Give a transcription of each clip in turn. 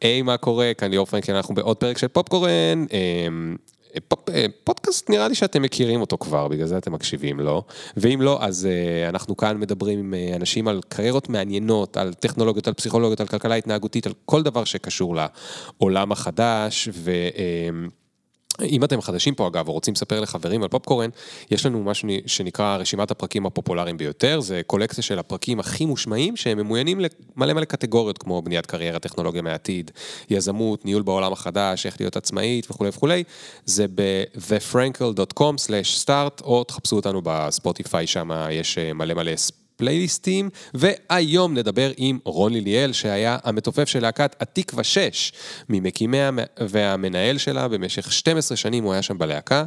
היי, מה קורה? כאן ליאור פרנקל, אנחנו בעוד פרק של פופקורן. אמ, אה, פודקאסט נראה לי שאתם מכירים אותו כבר, בגלל זה אתם מקשיבים לו. ואם לא, אז uh, אנחנו כאן מדברים עם uh, אנשים על קריירות מעניינות, על טכנולוגיות, על פסיכולוגיות, על כלכלה התנהגותית, על כל דבר שקשור לעולם החדש. ו... אם אתם חדשים פה אגב, או רוצים לספר לחברים על פופקורן, יש לנו משהו שנקרא רשימת הפרקים הפופולריים ביותר, זה קולקציה של הפרקים הכי מושמעים, שהם ממוינים למלא מלא קטגוריות, כמו בניית קריירה, טכנולוגיה מהעתיד, יזמות, ניהול בעולם החדש, איך להיות עצמאית וכולי וכולי, זה ב-thefrankel.com/start, או תחפשו אותנו בספוטיפיי, שם יש אה, מלא מלא פלייליסטים, והיום נדבר עם רוני ליאל, שהיה המתופף של להקת התקווה 6, ממקימיה והמנהל שלה במשך 12 שנים הוא היה שם בלהקה.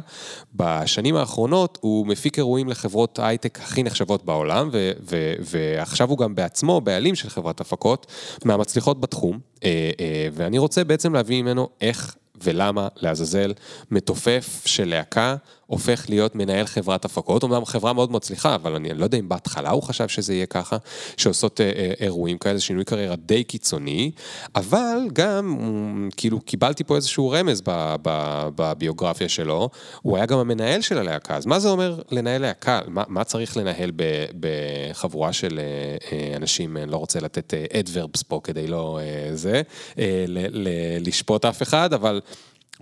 בשנים האחרונות הוא מפיק אירועים לחברות הייטק הכי נחשבות בעולם, ו- ו- ועכשיו הוא גם בעצמו בעלים של חברת הפקות, מהמצליחות בתחום, אה, אה, ואני רוצה בעצם להביא ממנו איך ולמה לעזאזל מתופף של להקה הופך להיות מנהל חברת הפקות, אומנם חברה מאוד מצליחה, אבל אני לא יודע אם בהתחלה הוא חשב שזה יהיה ככה, שעושות אה, אה, אירועים כאלה, שינוי קריירה די קיצוני, אבל גם, כאילו, קיבלתי פה איזשהו רמז בביוגרפיה שלו, הוא היה גם המנהל של הלהקה, אז מה זה אומר לנהל להקה? מה, מה צריך לנהל בחבורה של אה, אנשים, אני לא רוצה לתת אדברבס פה כדי לא זה, לשפוט אף אחד, אבל...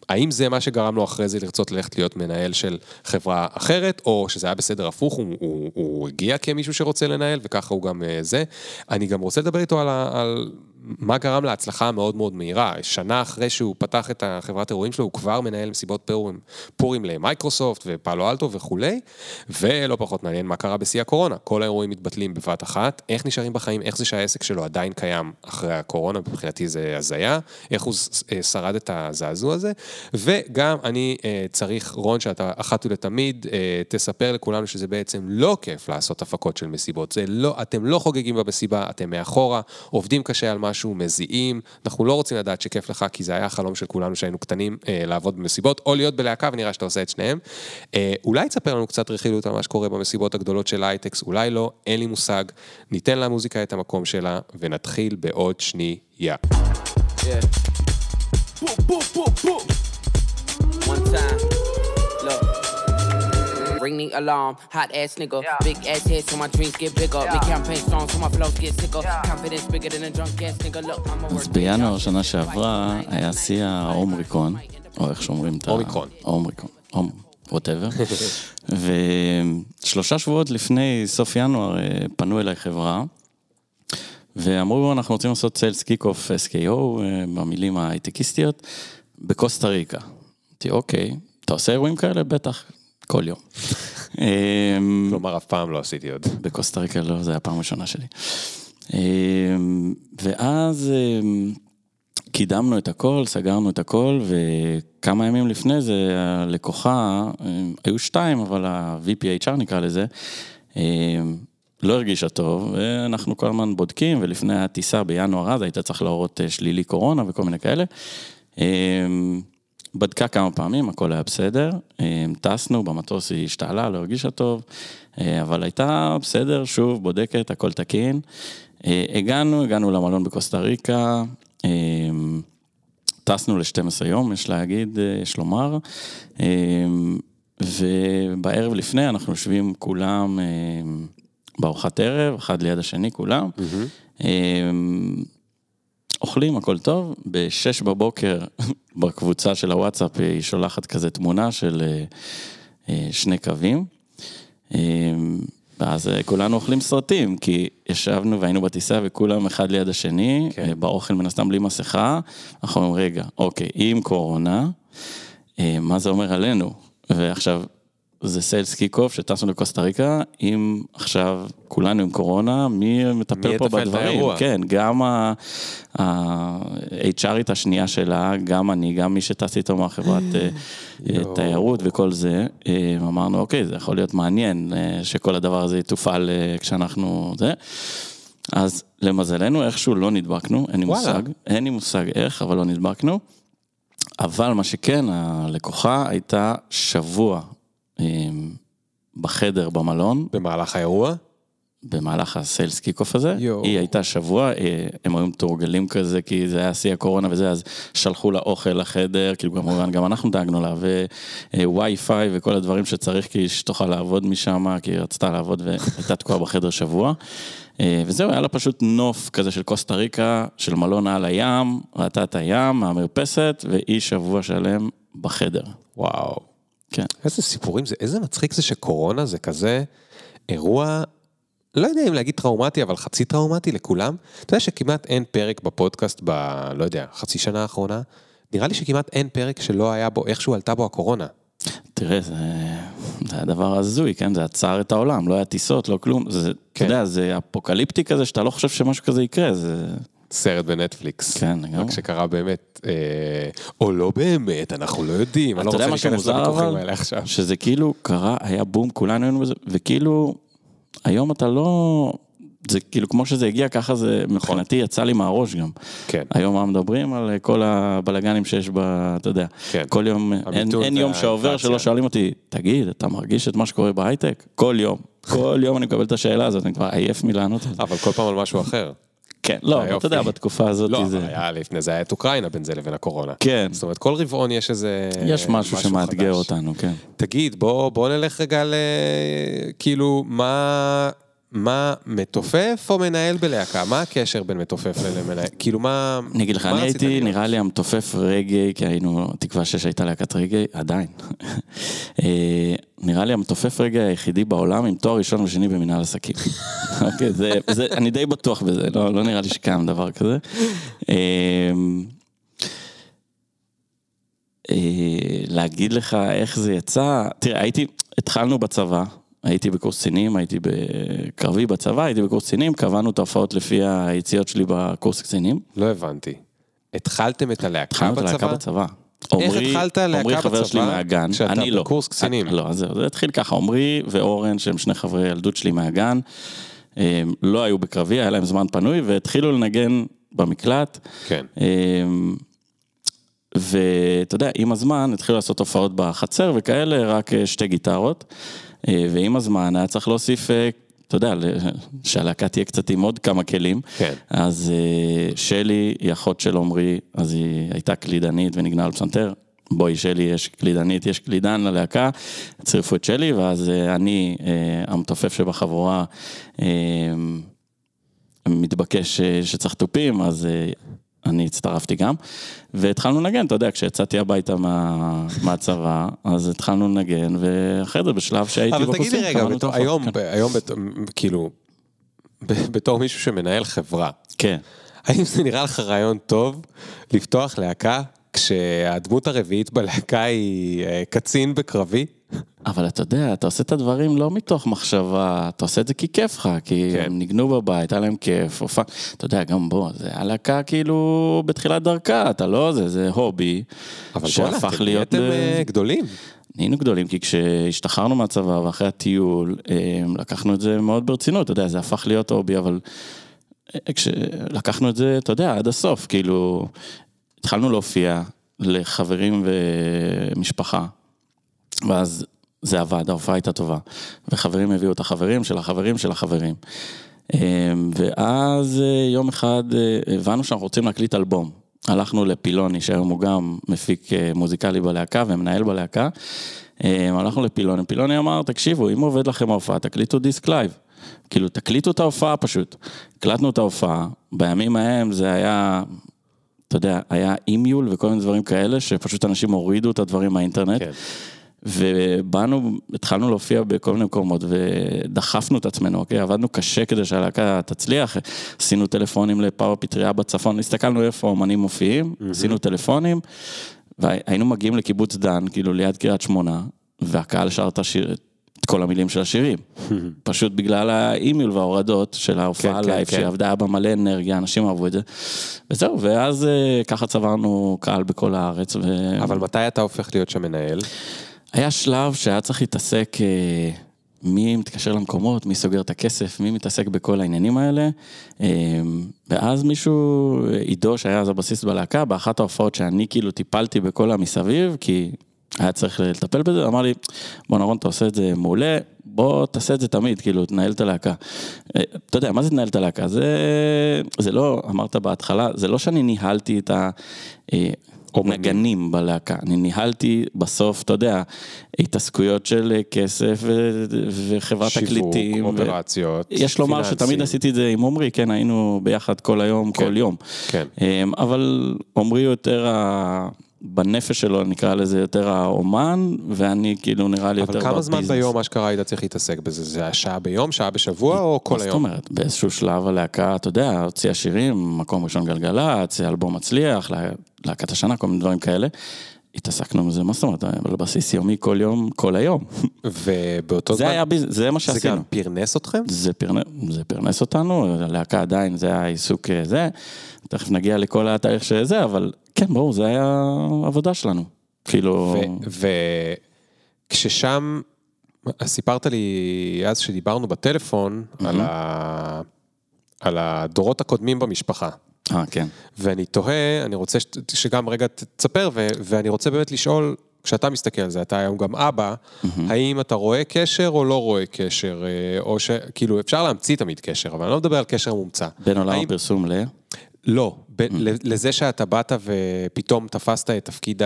האם זה מה שגרם לו אחרי זה לרצות ללכת להיות מנהל של חברה אחרת, או שזה היה בסדר הפוך, הוא, הוא, הוא הגיע כמישהו שרוצה לנהל, וככה הוא גם אה, זה. אני גם רוצה לדבר איתו על, על מה גרם להצלחה המאוד מאוד מהירה. שנה אחרי שהוא פתח את החברת אירועים שלו, הוא כבר מנהל מסיבות פורים, פורים למייקרוסופט ופעלו אלטו וכולי, ולא פחות מעניין מה קרה בשיא הקורונה. כל האירועים מתבטלים בבת אחת, איך נשארים בחיים, איך זה שהעסק שלו עדיין קיים אחרי הקורונה, מבחינתי זה הזיה, איך הוא אה, שרד את הזעזוע הזה, וגם אני אה, צריך, רון, שאתה אחת ולתמיד, אה, תספר לכולנו שזה בעצם לא כיף לעשות הפקות של מסיבות, זה לא, אתם לא חוגגים במסיבה, אתם מאחורה, עובדים קשה על מה משהו, מזיעים, אנחנו לא רוצים לדעת שכיף לך, כי זה היה החלום של כולנו שהיינו קטנים, אה, לעבוד במסיבות, או להיות בלהקה, ונראה שאתה עושה את שניהם. אה, אולי תספר לנו קצת רכילות על מה שקורה במסיבות הגדולות של הייטקס, אולי לא, אין לי מושג. ניתן למוזיקה את המקום שלה, ונתחיל בעוד שנייה. Yeah. Boom, boom, boom, boom. One time. Ring the alarm. Hot ass nigga, big ass head so my dreams get bigger. Me campaign strong so my flows get sicker. Confidence bigger than a drunk ass nigga. Look, I'm a אז בינואר שנה שעברה היה שיא האומריקון, או איך שאומרים את ה... אומיקרון. אומריקון. Whatever. ושלושה שבועות לפני סוף ינואר אה, פנו אליי חברה, ואמרו, אנחנו רוצים לעשות sales kick off SKO, במילים ההייטקיסטיות, בקוסטה ריקה. אמרתי, אוקיי, אתה עושה אירועים כאלה? בטח. כל יום. אמ, כלומר, אף פעם לא עשיתי עוד. בקוסטה ריקה לא, זו הייתה הפעם הראשונה שלי. אמ, ואז אמ, קידמנו את הכל, סגרנו את הכל, וכמה ימים לפני זה הלקוחה, היו שתיים, אבל ה-VPHR נקרא לזה, לא הרגישה טוב, ואנחנו כל הזמן בודקים, ולפני הטיסה בינואר אז היית צריך להורות אה, שלילי קורונה וכל מיני כאלה. בדקה כמה פעמים, הכל היה בסדר, אה, טסנו, במטוס היא השתעלה, לא הרגישה טוב, אה, אבל הייתה בסדר, שוב, בודקת, הכל תקין. אה, הגענו, הגענו למלון בקוסטה ריקה, טסנו ל-12 יום, יש להגיד, יש לומר, ובערב לפני אנחנו יושבים כולם בארוחת ערב, אחד ליד השני, כולם. Mm-hmm. אוכלים, הכל טוב, ב-6 בבוקר בקבוצה של הוואטסאפ היא שולחת כזה תמונה של אה, אה, שני קווים. אה, ואז כולנו אוכלים סרטים, כי ישבנו והיינו בטיסה וכולם אחד ליד השני, כן. באוכל מן הסתם בלי מסכה, אנחנו אומרים, רגע, אוקיי, עם קורונה, מה זה אומר עלינו? ועכשיו, זה סיילס קיק אוף שטסנו לקוסטה ריקה, אם עכשיו כולנו עם קורונה, מי מטפל מי פה בדברים? כן, גם ה-HRית השנייה שלה, גם אני, גם מי שטס איתו מהחברת אה, אה, תיירות וכל זה, אה, אמרנו, אוקיי, זה יכול להיות מעניין שכל הדבר הזה יתופעל כשאנחנו זה. אז למזלנו, איכשהו לא נדבקנו, אין לי מושג, אין לי מושג איך, אבל לא נדבקנו. אבל מה שכן, הלקוחה הייתה שבוע בחדר במלון. במהלך האירוע? במהלך ה sales kick-off הזה. יואו. היא הייתה שבוע, אה, הם היו מתורגלים כזה, כי זה היה שיא הקורונה וזה, אז שלחו לה אוכל לחדר, כאילו כמובן גם אנחנו דאגנו לה, ווי-פיי וכל הדברים שצריך, כי שתוכל לעבוד משם, כי היא רצתה לעבוד והייתה תקועה בחדר שבוע. אה, וזהו, היה לה פשוט נוף כזה של קוסטה ריקה, של מלון על הים, ראתה את הים, מהמרפסת, והיא שבוע שלם בחדר. וואו. כן. איזה סיפורים זה, איזה מצחיק זה שקורונה זה כזה אירוע, לא יודע אם להגיד טראומטי, אבל חצי טראומטי לכולם. אתה יודע שכמעט אין פרק בפודקאסט ב... לא יודע, חצי שנה האחרונה? נראה לי שכמעט אין פרק שלא היה בו, איכשהו עלתה בו הקורונה. תראה, זה, זה היה דבר הזוי, כן? זה עצר את העולם, לא היה טיסות, לא כלום. זה, כן. אתה יודע, זה אפוקליפטי כזה, שאתה לא חושב שמשהו כזה יקרה, זה... סרט בנטפליקס. כן, לגמרי. רק שקרה באמת, אה, או לא באמת, אנחנו לא יודעים. אני לא אתה יודע רוצה להיכנס לוויכוחים אבל? האלה עכשיו. שזה כאילו קרה, היה בום, כולנו היינו בזה, וכאילו, היום אתה לא... זה כאילו כמו שזה הגיע, ככה זה מבחינתי יצא לי מהראש גם. כן. היום מה מדברים על כל הבלגנים שיש ב... אתה יודע. כן. כל יום, אין, אין יום שעובר. שלא שואלים אותי, תגיד, אתה מרגיש את מה שקורה בהייטק? כל יום. כל יום אני מקבל את השאלה הזאת, אני כבר עייף מלענות על זה. אבל כל פעם על משהו אחר. כן, לא, היופי. אתה יודע, בתקופה הזאת לא, זה... אבל היה לפני זה היה את אוקראינה בין זה לבין הקורונה. כן. זאת אומרת, כל רבעון יש איזה... יש משהו שמאתגר חדש. אותנו, כן. תגיד, בוא, בוא נלך רגע ל... כאילו, מה... מה, מתופף או מנהל בלהקה? מה הקשר בין מתופף למנהל? כאילו, מה... אני אגיד לך, אני הייתי? נראה לי המתופף רגעי, כי היינו, תקווה 6 הייתה להקת רגעי, עדיין. אה, נראה לי המתופף רגעי היחידי בעולם עם תואר ראשון ושני במנהל עסקים. אוקיי, זה, זה, אני די בטוח בזה, לא, לא נראה לי שקיים דבר כזה. אה, אה, להגיד לך איך זה יצא, תראה, הייתי, התחלנו בצבא, הייתי בקורס קצינים, הייתי בקרבי בצבא, הייתי בקורס קצינים, קבענו את ההופעות לפי היציאות שלי בקורס קצינים. לא הבנתי. התחלתם את הלהקה התחלנו את הלהקה בצבא? בצבא. איך התחלת להקה עמרי חבר בצבא שלי מהגן, כשאתה אני לא. בקורס קצינים? לא, אז זה התחיל ככה, עמרי ואורן, שהם שני חברי ילדות שלי מהגן, הם לא היו בקרבי, היה להם זמן פנוי, והתחילו לנגן במקלט. כן. אמ, ואתה יודע, עם הזמן התחילו לעשות הופעות בחצר וכאלה, רק אה, שתי גיטרות. אה, ועם הזמן היה צריך להוסיף, אה, אתה יודע, שהלהקה תהיה קצת עם עוד כמה כלים. כן. אז אה, שלי היא אחות של עמרי, אז היא הייתה קלידנית וניגנה על פסנתר. בואי, שלי יש קלידנית, יש קלידן ללהקה, צירפו את שלי, ואז אני, המתופף שבחבורה, מתבקש שצריך תופים, אז אני הצטרפתי גם. והתחלנו לנגן, אתה יודע, כשיצאתי הביתה מה, מהצבא, אז התחלנו לנגן, ואחרי זה בשלב שהייתי אבל בקורסים, תגיד לי רגע, בתור-. היום, כן. ב- היום, בת- כאילו, ב- בתור מישהו שמנהל חברה, כן. האם זה נראה לך רעיון טוב לפתוח להקה כשהדמות הרביעית בלהקה היא אה, קצין בקרבי? אבל אתה יודע, אתה עושה את הדברים לא מתוך מחשבה, אתה עושה את זה כי כיף לך, כי כן. הם ניגנו בבית, היה להם כיף, הופעה, אתה יודע, גם בוא, זה הלהקה כאילו בתחילת דרכה, אתה לא זה, זה הובי, אבל שהפך אתם להיות... נהייתם ל- אה, גדולים. נהיינו גדולים, כי כשהשתחררנו מהצבא ואחרי הטיול, אה, לקחנו את זה מאוד ברצינות, אתה יודע, זה הפך להיות הובי, אבל אה, כשלקחנו את זה, אתה יודע, עד הסוף, כאילו, התחלנו להופיע לחברים ומשפחה, ואז זה עבד, ההופעה הייתה טובה, וחברים הביאו את החברים של החברים של החברים. אה, ואז אה, יום אחד אה, הבנו שאנחנו רוצים להקליט אלבום. הלכנו לפילוני, שהיום הוא גם מפיק אה, מוזיקלי בלהקה ומנהל בלהקה. אה, הלכנו לפילוני, פילוני אמר, תקשיבו, אם עובד לכם ההופעה, תקליטו דיסק live. כאילו, תקליטו את ההופעה פשוט. הקלטנו את ההופעה, בימים ההם זה היה, אתה יודע, היה eMule וכל מיני דברים כאלה, שפשוט אנשים הורידו את הדברים מהאינטרנט. כן. ובאנו, התחלנו להופיע בכל מיני מקומות ודחפנו את עצמנו, אוקיי? עבדנו קשה כדי שהלהקה תצליח, עשינו טלפונים לפאוור פטריה בצפון, הסתכלנו איפה האומנים מופיעים, עשינו טלפונים, והיינו מגיעים לקיבוץ דן, כאילו ליד קריית שמונה, והקהל שר את השיר, את כל המילים של השירים. פשוט בגלל האימיול וההורדות של ההופעה כן, כן, live, כן. שעבדה היה בה מלא אנרגיה, אנשים אהבו את זה. וזהו, ואז אה, ככה צברנו קהל בכל הארץ. ו... אבל מתי אתה הופך להיות שם מנהל? היה שלב שהיה צריך להתעסק, אה, מי מתקשר למקומות, מי סוגר את הכסף, מי מתעסק בכל העניינים האלה. אה, ואז מישהו, עידו שהיה אז הבסיס בלהקה, באחת ההופעות שאני כאילו טיפלתי בכל המסביב, כי היה צריך לטפל בזה, אמר לי, בוא נרון, אתה עושה את זה מעולה, בוא תעשה את זה תמיד, כאילו, תנהל את הלהקה. אה, אתה יודע, מה זה תנהל את הלהקה? זה, זה לא, אמרת בהתחלה, זה לא שאני ניהלתי את ה... אה, נגנים בלהקה, אני ניהלתי בסוף, אתה יודע, התעסקויות של כסף ו- וחברת שיווק, תקליטים. שיווק, אופרציות, יש לומר פיננסים. שתמיד עשיתי את זה עם עמרי, כן, היינו ביחד כל היום, כן, כל יום. כן. אמ, אבל עמרי יותר ה... בנפש שלו נקרא לזה יותר האומן, ואני כאילו נראה לי יותר אבל בביזנס. כמה זמן ביום אשכרה היית צריך להתעסק בזה? זה היה שעה ביום, שעה בשבוע או כל מה זאת היום? אומרת? באיזשהו שלב הלהקה, אתה יודע, הוציאה שירים, מקום ראשון גלגלצ, אלבום מצליח, להקת השנה, כל מיני דברים כאלה. התעסקנו בזה, מה זאת אומרת? על בסיס יומי כל יום, כל היום. ובאותו זה זמן, היה ביז... זה מה זה שעשינו. גם פרנס אתכם? זה פרנס, זה פרנס אותנו, הלהקה עדיין, זה היה עיסוק אה, זה, תכף נגיע לכל התאריך שזה, אבל כן, ברור, זה היה עבודה שלנו. כאילו, וכששם, סיפרת לי אז שדיברנו בטלפון על ה- על הדורות הקודמים במשפחה. אה, כן. ואני תוהה, אני רוצה ש- שגם רגע תספר, ו- ואני רוצה באמת לשאול, כשאתה מסתכל על זה, אתה היום גם אבא, האם אתה רואה קשר או לא רואה קשר, אה, או שכאילו אפשר להמציא תמיד קשר, אבל אני לא מדבר על קשר מומצא. בין עולם האם- הפרסום ל... לא, ב- לזה שאתה באת ופתאום תפסת את תפקיד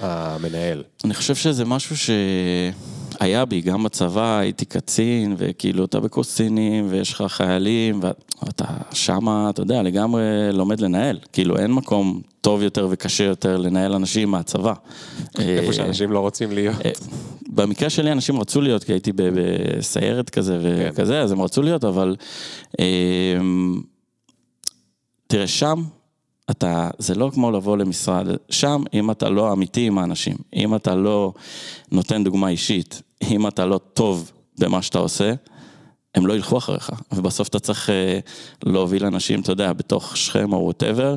המנהל. אני חושב שזה משהו שהיה בי, גם בצבא הייתי קצין, וכאילו אתה בקורס קצינים, ויש לך חיילים, ואתה שמה, אתה יודע, לגמרי לומד לנהל. כאילו אין מקום טוב יותר וקשה יותר לנהל אנשים מהצבא. איפה אה, שאנשים לא רוצים להיות. אה, במקרה שלי אנשים רצו להיות, כי הייתי בסיירת כזה וכזה, אז הם רצו להיות, אבל... אמ, תראה, שם, אתה, זה לא כמו לבוא למשרד, שם, אם אתה לא אמיתי עם האנשים, אם אתה לא נותן דוגמה אישית, אם אתה לא טוב במה שאתה עושה, הם לא ילכו אחריך, ובסוף אתה צריך אה, להוביל אנשים, אתה יודע, בתוך שכם או ווטאבר,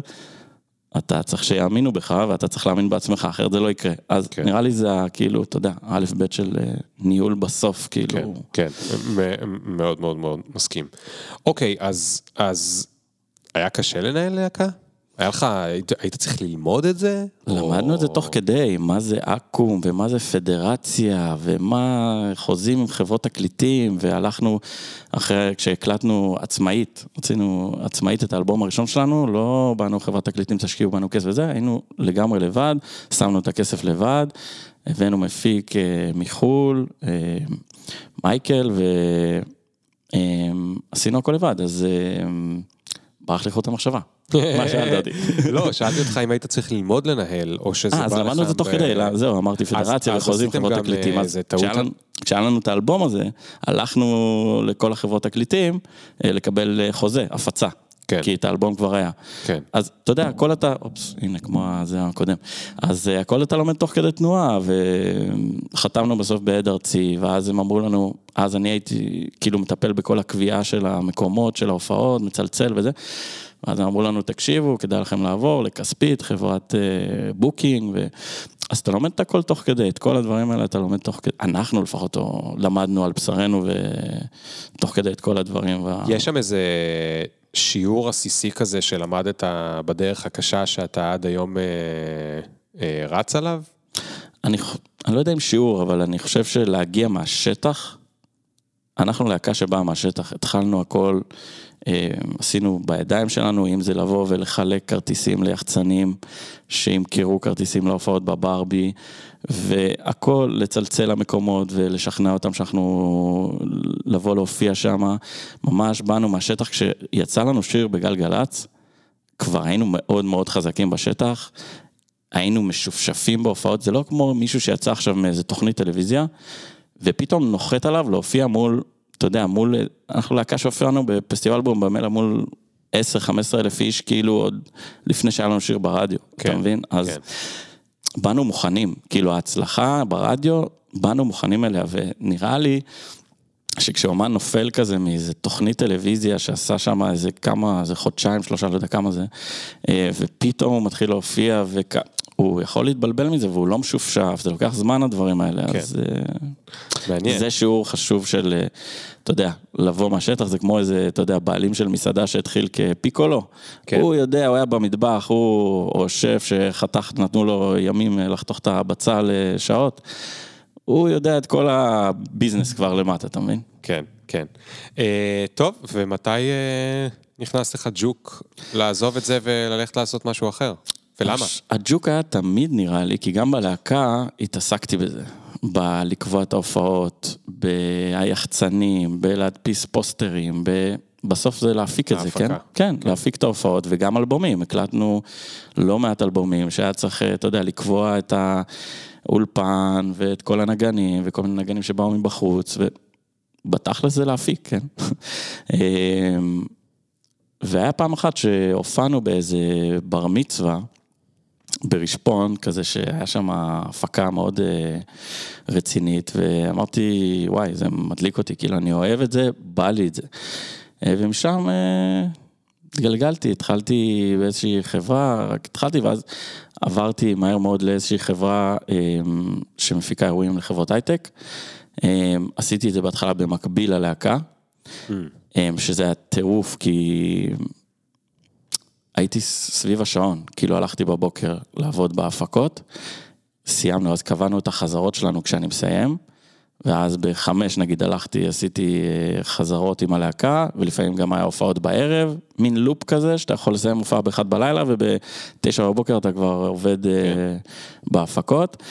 אתה צריך שיאמינו בך ואתה צריך להאמין בעצמך, אחרת זה לא יקרה. אז כן. נראה לי זה כאילו, אתה יודע, א' ב' של אה, ניהול בסוף, כאילו. כן, כן, מאוד מאוד מאוד מסכים. אוקיי, אז, אז היה קשה לנהל להקה? היה לך, היית, היית צריך ללמוד את זה? למדנו או- את זה תוך כדי, מה זה אקו"ם, ומה זה פדרציה, ומה חוזים עם חברות תקליטים, והלכנו אחרי, כשהקלטנו עצמאית, רצינו עצמאית את האלבום הראשון שלנו, לא באנו חברת תקליטים, תשקיעו בנו כסף וזה, היינו לגמרי לבד, שמנו את הכסף לבד, הבאנו מפיק אה, מחו"ל, אה, מייקל, ועשינו הכל לבד, אז אה, ברח לי חוט המחשבה. מה שאלת אותי. לא, שאלתי אותך אם היית צריך ללמוד לנהל, או שזה בא אה, לך... אז למדנו את זה תוך כדי, לא, זהו, אמרתי פדרציה וחוזים, חברות תקליטים. אה, אז? כשהיה לנו- את האלבום הזה, הלכנו לכל החברות תקליטים אה, לקבל חוזה, הפצה. כן. כי את האלבום כבר היה. כן. אז אתה יודע, הכל אתה, אופס, הנה, כמו זה הקודם. אז אה, הכל אתה לומד תוך כדי תנועה, וחתמנו בסוף בעד ארצי, ואז הם אמרו לנו, אז אני הייתי כאילו מטפל בכל הקביעה של המקומות, של ההופעות, מצלצל וזה. ואז הם אמרו לנו, תקשיבו, כדאי לכם לעבור לכספית, חברת אה, booking, ו... אז אתה לומד את הכל תוך כדי, את כל הדברים האלה אתה לומד תוך כדי, אנחנו לפחות או, למדנו על בשרנו ותוך כדי את כל הדברים. וה... יש שם איזה שיעור עסיסי כזה שלמדת בדרך הקשה שאתה עד היום אה, אה, רץ עליו? אני, אני לא יודע אם שיעור, אבל אני חושב שלהגיע מהשטח, אנחנו להקה שבאה מהשטח, התחלנו הכל, אה, עשינו בידיים שלנו, אם זה לבוא ולחלק כרטיסים ליחצנים, שימכרו כרטיסים להופעות בברבי, והכל לצלצל למקומות ולשכנע אותם שאנחנו, לבוא להופיע שם, ממש באנו מהשטח, כשיצא לנו שיר בגלגלצ, כבר היינו מאוד מאוד חזקים בשטח, היינו משופשפים בהופעות, זה לא כמו מישהו שיצא עכשיו מאיזה תוכנית טלוויזיה, ופתאום נוחת עליו להופיע מול, אתה יודע, מול, אנחנו להקה שהופיענו בפסטיבל בומבמלה מול 10-15 אלף איש, כאילו עוד לפני שהיה לנו שיר ברדיו, כן, אתה מבין? אז כן. באנו מוכנים, כאילו ההצלחה ברדיו, באנו מוכנים אליה, ונראה לי שכשאומן נופל כזה מאיזה תוכנית טלוויזיה שעשה שם איזה כמה, איזה חודשיים, שלושה, לא יודע כמה זה, אה, ופתאום הוא מתחיל להופיע, הוא יכול להתבלבל מזה והוא לא משופשף, זה לוקח זמן הדברים האלה, כן. אז אה, מעניין. זה שיעור חשוב של, אה, אתה יודע, לבוא מהשטח, זה כמו איזה, אתה יודע, בעלים של מסעדה שהתחיל כפיקולו. כן. הוא יודע, הוא היה במטבח, הוא, או שף שחתך, נתנו לו ימים אה, לחתוך את הבצל לשעות. הוא יודע את כל הביזנס כבר למטה, אתה מבין? כן, כן. אה, טוב, ומתי אה, נכנס לך ג'וק לעזוב את זה וללכת לעשות משהו אחר? ולמה? הג'וק היה תמיד נראה לי, כי גם בלהקה התעסקתי בזה. בלקבוע את ההופעות, ביחצנים, בלהדפיס פוסטרים, ב... בסוף זה להפיק את זה, ההפקה. כן? כן, להפיק את ההופעות וגם אלבומים. הקלטנו לא מעט אלבומים שהיה צריך, אה, אתה יודע, לקבוע את האולפן ואת כל הנגנים וכל מיני נגנים שבאו מבחוץ, ובתכלס זה להפיק, כן? אמ, והיה פעם אחת שהופענו באיזה בר מצווה, ברשפון, כזה שהיה שם הפקה מאוד אה, רצינית, ואמרתי, וואי, זה מדליק אותי, כאילו, אני אוהב את זה, בא לי את זה. אה, ומשם אה, התגלגלתי, התחלתי באיזושהי חברה, רק התחלתי ואז עברתי מהר מאוד לאיזושהי חברה אה, שמפיקה אירועים לחברות הייטק. אה, עשיתי את זה בהתחלה במקביל ללהקה, אה, שזה היה טירוף, כי הייתי סביב השעון, כאילו הלכתי בבוקר לעבוד בהפקות, סיימנו, אז קבענו את החזרות שלנו כשאני מסיים, ואז בחמש נגיד הלכתי, עשיתי אה, חזרות עם הלהקה, ולפעמים גם היה הופעות בערב, מין לופ כזה, שאתה יכול לסיים הופעה באחד בלילה, ובתשע בבוקר אתה כבר עובד כן. בהפקות.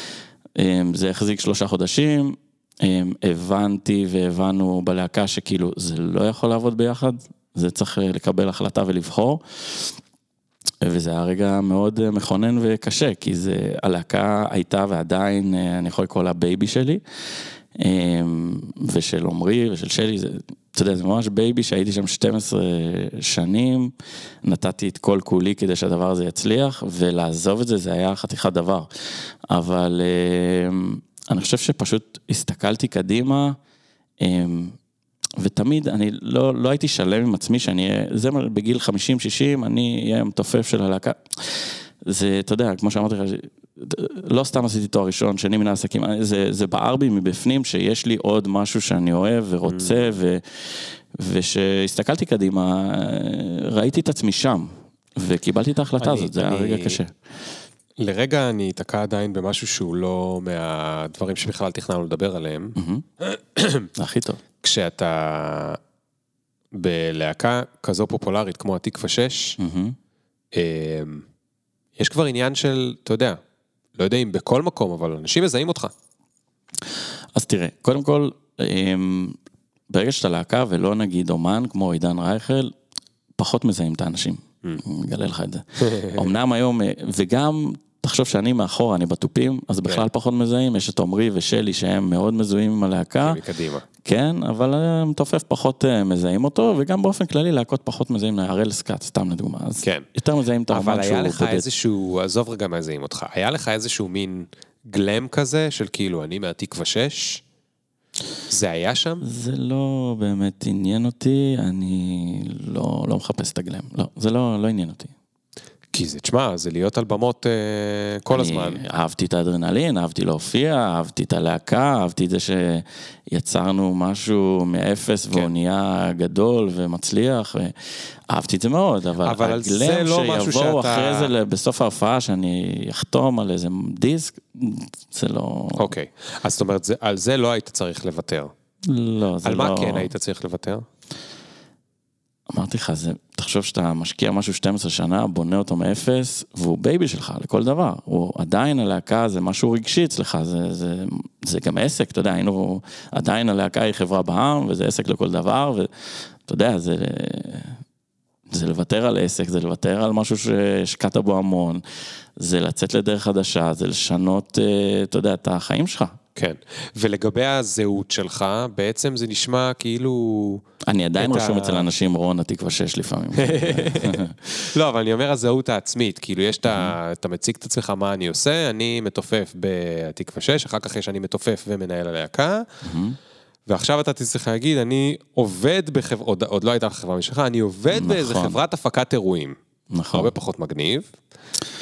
אה, זה החזיק שלושה חודשים, אה, הבנתי והבנו בלהקה שכאילו זה לא יכול לעבוד ביחד, זה צריך לקבל החלטה ולבחור. וזה היה רגע מאוד מכונן וקשה, כי זה, הלהקה הייתה ועדיין, אני יכול לקרוא לה baby שלי, ושל עמרי ושל שלי, זה, אתה יודע, זה ממש baby שהייתי שם 12 שנים, נתתי את כל כולי כדי שהדבר הזה יצליח, ולעזוב את זה, זה היה חתיכת דבר. אבל אני חושב שפשוט הסתכלתי קדימה, ותמיד אני לא, לא הייתי שלם עם עצמי שאני אהיה, זה בגיל 50-60, אני אהיה המתופף של הלהקה. זה, אתה יודע, כמו שאמרתי לך, לא סתם עשיתי תואר ראשון, שני מן העסקים, זה, זה בער בי מבפנים שיש לי עוד משהו שאני אוהב ורוצה, ו, ושהסתכלתי קדימה, ראיתי את עצמי שם, וקיבלתי את ההחלטה אני- הזאת, זה היה אני- רגע קשה. לרגע אני אתקע עדיין במשהו שהוא לא מהדברים שבכלל תכננו לדבר עליהם. הכי טוב. כשאתה בלהקה כזו פופולרית כמו התקווה 6, מהמם. אמ, יש כבר עניין של, אתה יודע, לא יודע אם בכל מקום, אבל אנשים מזהים אותך. אז תראה, קודם כל, אמ, ברגע שאתה להקה ולא נגיד אומן כמו עידן רייכל, פחות מזהים את האנשים. אני אגלה לך את זה. אמנם היום, אה, וגם, תחשוב שאני מאחורה, אני בתופים, אז בכלל פחות מזהים, יש את עמרי ושלי שהם מאוד מזוהים עם הלהקה. מקדימה. כן, אבל המתופף פחות אה, מזהים אותו, וגם באופן כללי להקות פחות מזהים, הראל סקאט, סתם לדוגמה. אז כן. יותר מזהים את האומן אבל שהוא היה לך בודד. איזשהו, עזוב רגע מזהים אותך, היה לך איזשהו מין גלם כזה של כאילו, אני מהתקווה 6? זה היה שם? זה לא באמת עניין אותי, אני לא, לא מחפש את הגלם. לא, זה לא, לא עניין אותי. כי זה, תשמע, זה להיות על במות אה, כל הזמן. אני אהבתי את האדרנלין, אהבתי להופיע, אהבתי את הלהקה, אהבתי את זה שיצרנו משהו מאפס כן. והוא נהיה גדול ומצליח, אהבתי את זה מאוד, אבל, אבל על הגלם לא שיבואו שאתה- אחרי זה בסוף ההופעה, שאני אחתום על איזה דיסק, זה לא... אוקיי. אז זאת אומרת, זה- על זה לא היית צריך לוותר. לא, זה על לא... מה כן היית צריך לוותר? אמרתי לך, זה, תחשוב שאתה משקיע משהו 12 שנה, בונה אותו מאפס, והוא baby שלך לכל דבר. הוא עדיין הלהקה זה משהו רגשי אצלך, זה, זה, זה גם עסק, אתה יודע, היינו, עדיין הלהקה היא חברה בע"מ, וזה עסק לכל דבר, ואתה יודע, זה, זה לוותר על עסק, זה לוותר על משהו שהשקעת בו המון, זה לצאת לדרך חדשה, זה לשנות, אה, אתה יודע, את החיים שלך. כן. ולגבי הזהות שלך, בעצם זה נשמע כאילו... אני עדיין רשום אצל אנשים רון התקווה 6 לפעמים. לא, אבל אני אומר הזהות העצמית, כאילו יש את ה... אתה מציג את עצמך מה אני עושה, אני מתופף בתקווה 6, אחר כך יש אני מתופף ומנהל הלהקה, ועכשיו אתה תצטרך להגיד, אני עובד בחברה, עוד, עוד לא הייתה לך חברה משלך, אני עובד באיזה נכון. חברת הפקת אירועים. נכון. הרבה פחות מגניב.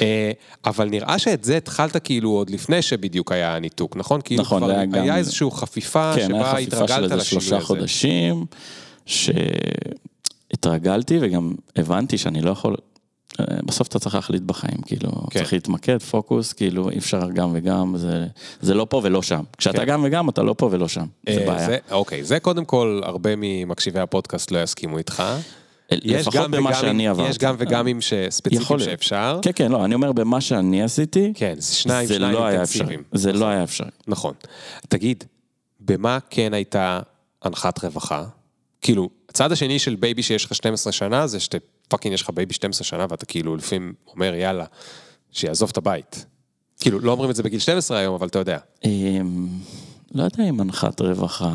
אה, אבל נראה שאת זה התחלת כאילו עוד לפני שבדיוק היה הניתוק, נכון? כאילו נכון, כבר היה היה גם- איזושהי חפיפה כן, שבה היה חפיפה של התרגלת איזה לשינוי שלושה הזה. חודשים, שהתרגלתי וגם הבנתי שאני לא יכול, אה, בסוף אתה צריך להחליט בחיים, כאילו, כן. צריך להתמקד, פוקוס, כאילו, אי אפשר גם וגם, זה, זה לא פה ולא שם. כשאתה כן. גם וגם, אתה לא פה ולא שם, זה אה, בעיה. זה- אוקיי, זה קודם כל, הרבה ממקשיבי הפודקאסט לא יסכימו איתך. יש לפחות גם במה וגם שאני עם- עברתי. יש גם וגמים יכול ספציפיים. שאפשר. כן, כן, לא, אני אומר, במה שאני עשיתי, כן, זה שניים, זה שניים לא היה אפשרי. זה לא היה אפשרי. נכון. תגיד, במה כן הייתה אנחת רווחה? כאילו, הצד השני של baby שיש לך 12 שנה, זה שאתה fucking יש לך baby 12 שנה, ואתה כאילו לפעמים אומר, יאללה, שיעזוב את הבית. כאילו, לא אומרים את זה בגיל 12 היום, אבל אתה יודע. אמ, לא יודע אם הנחת רווחה.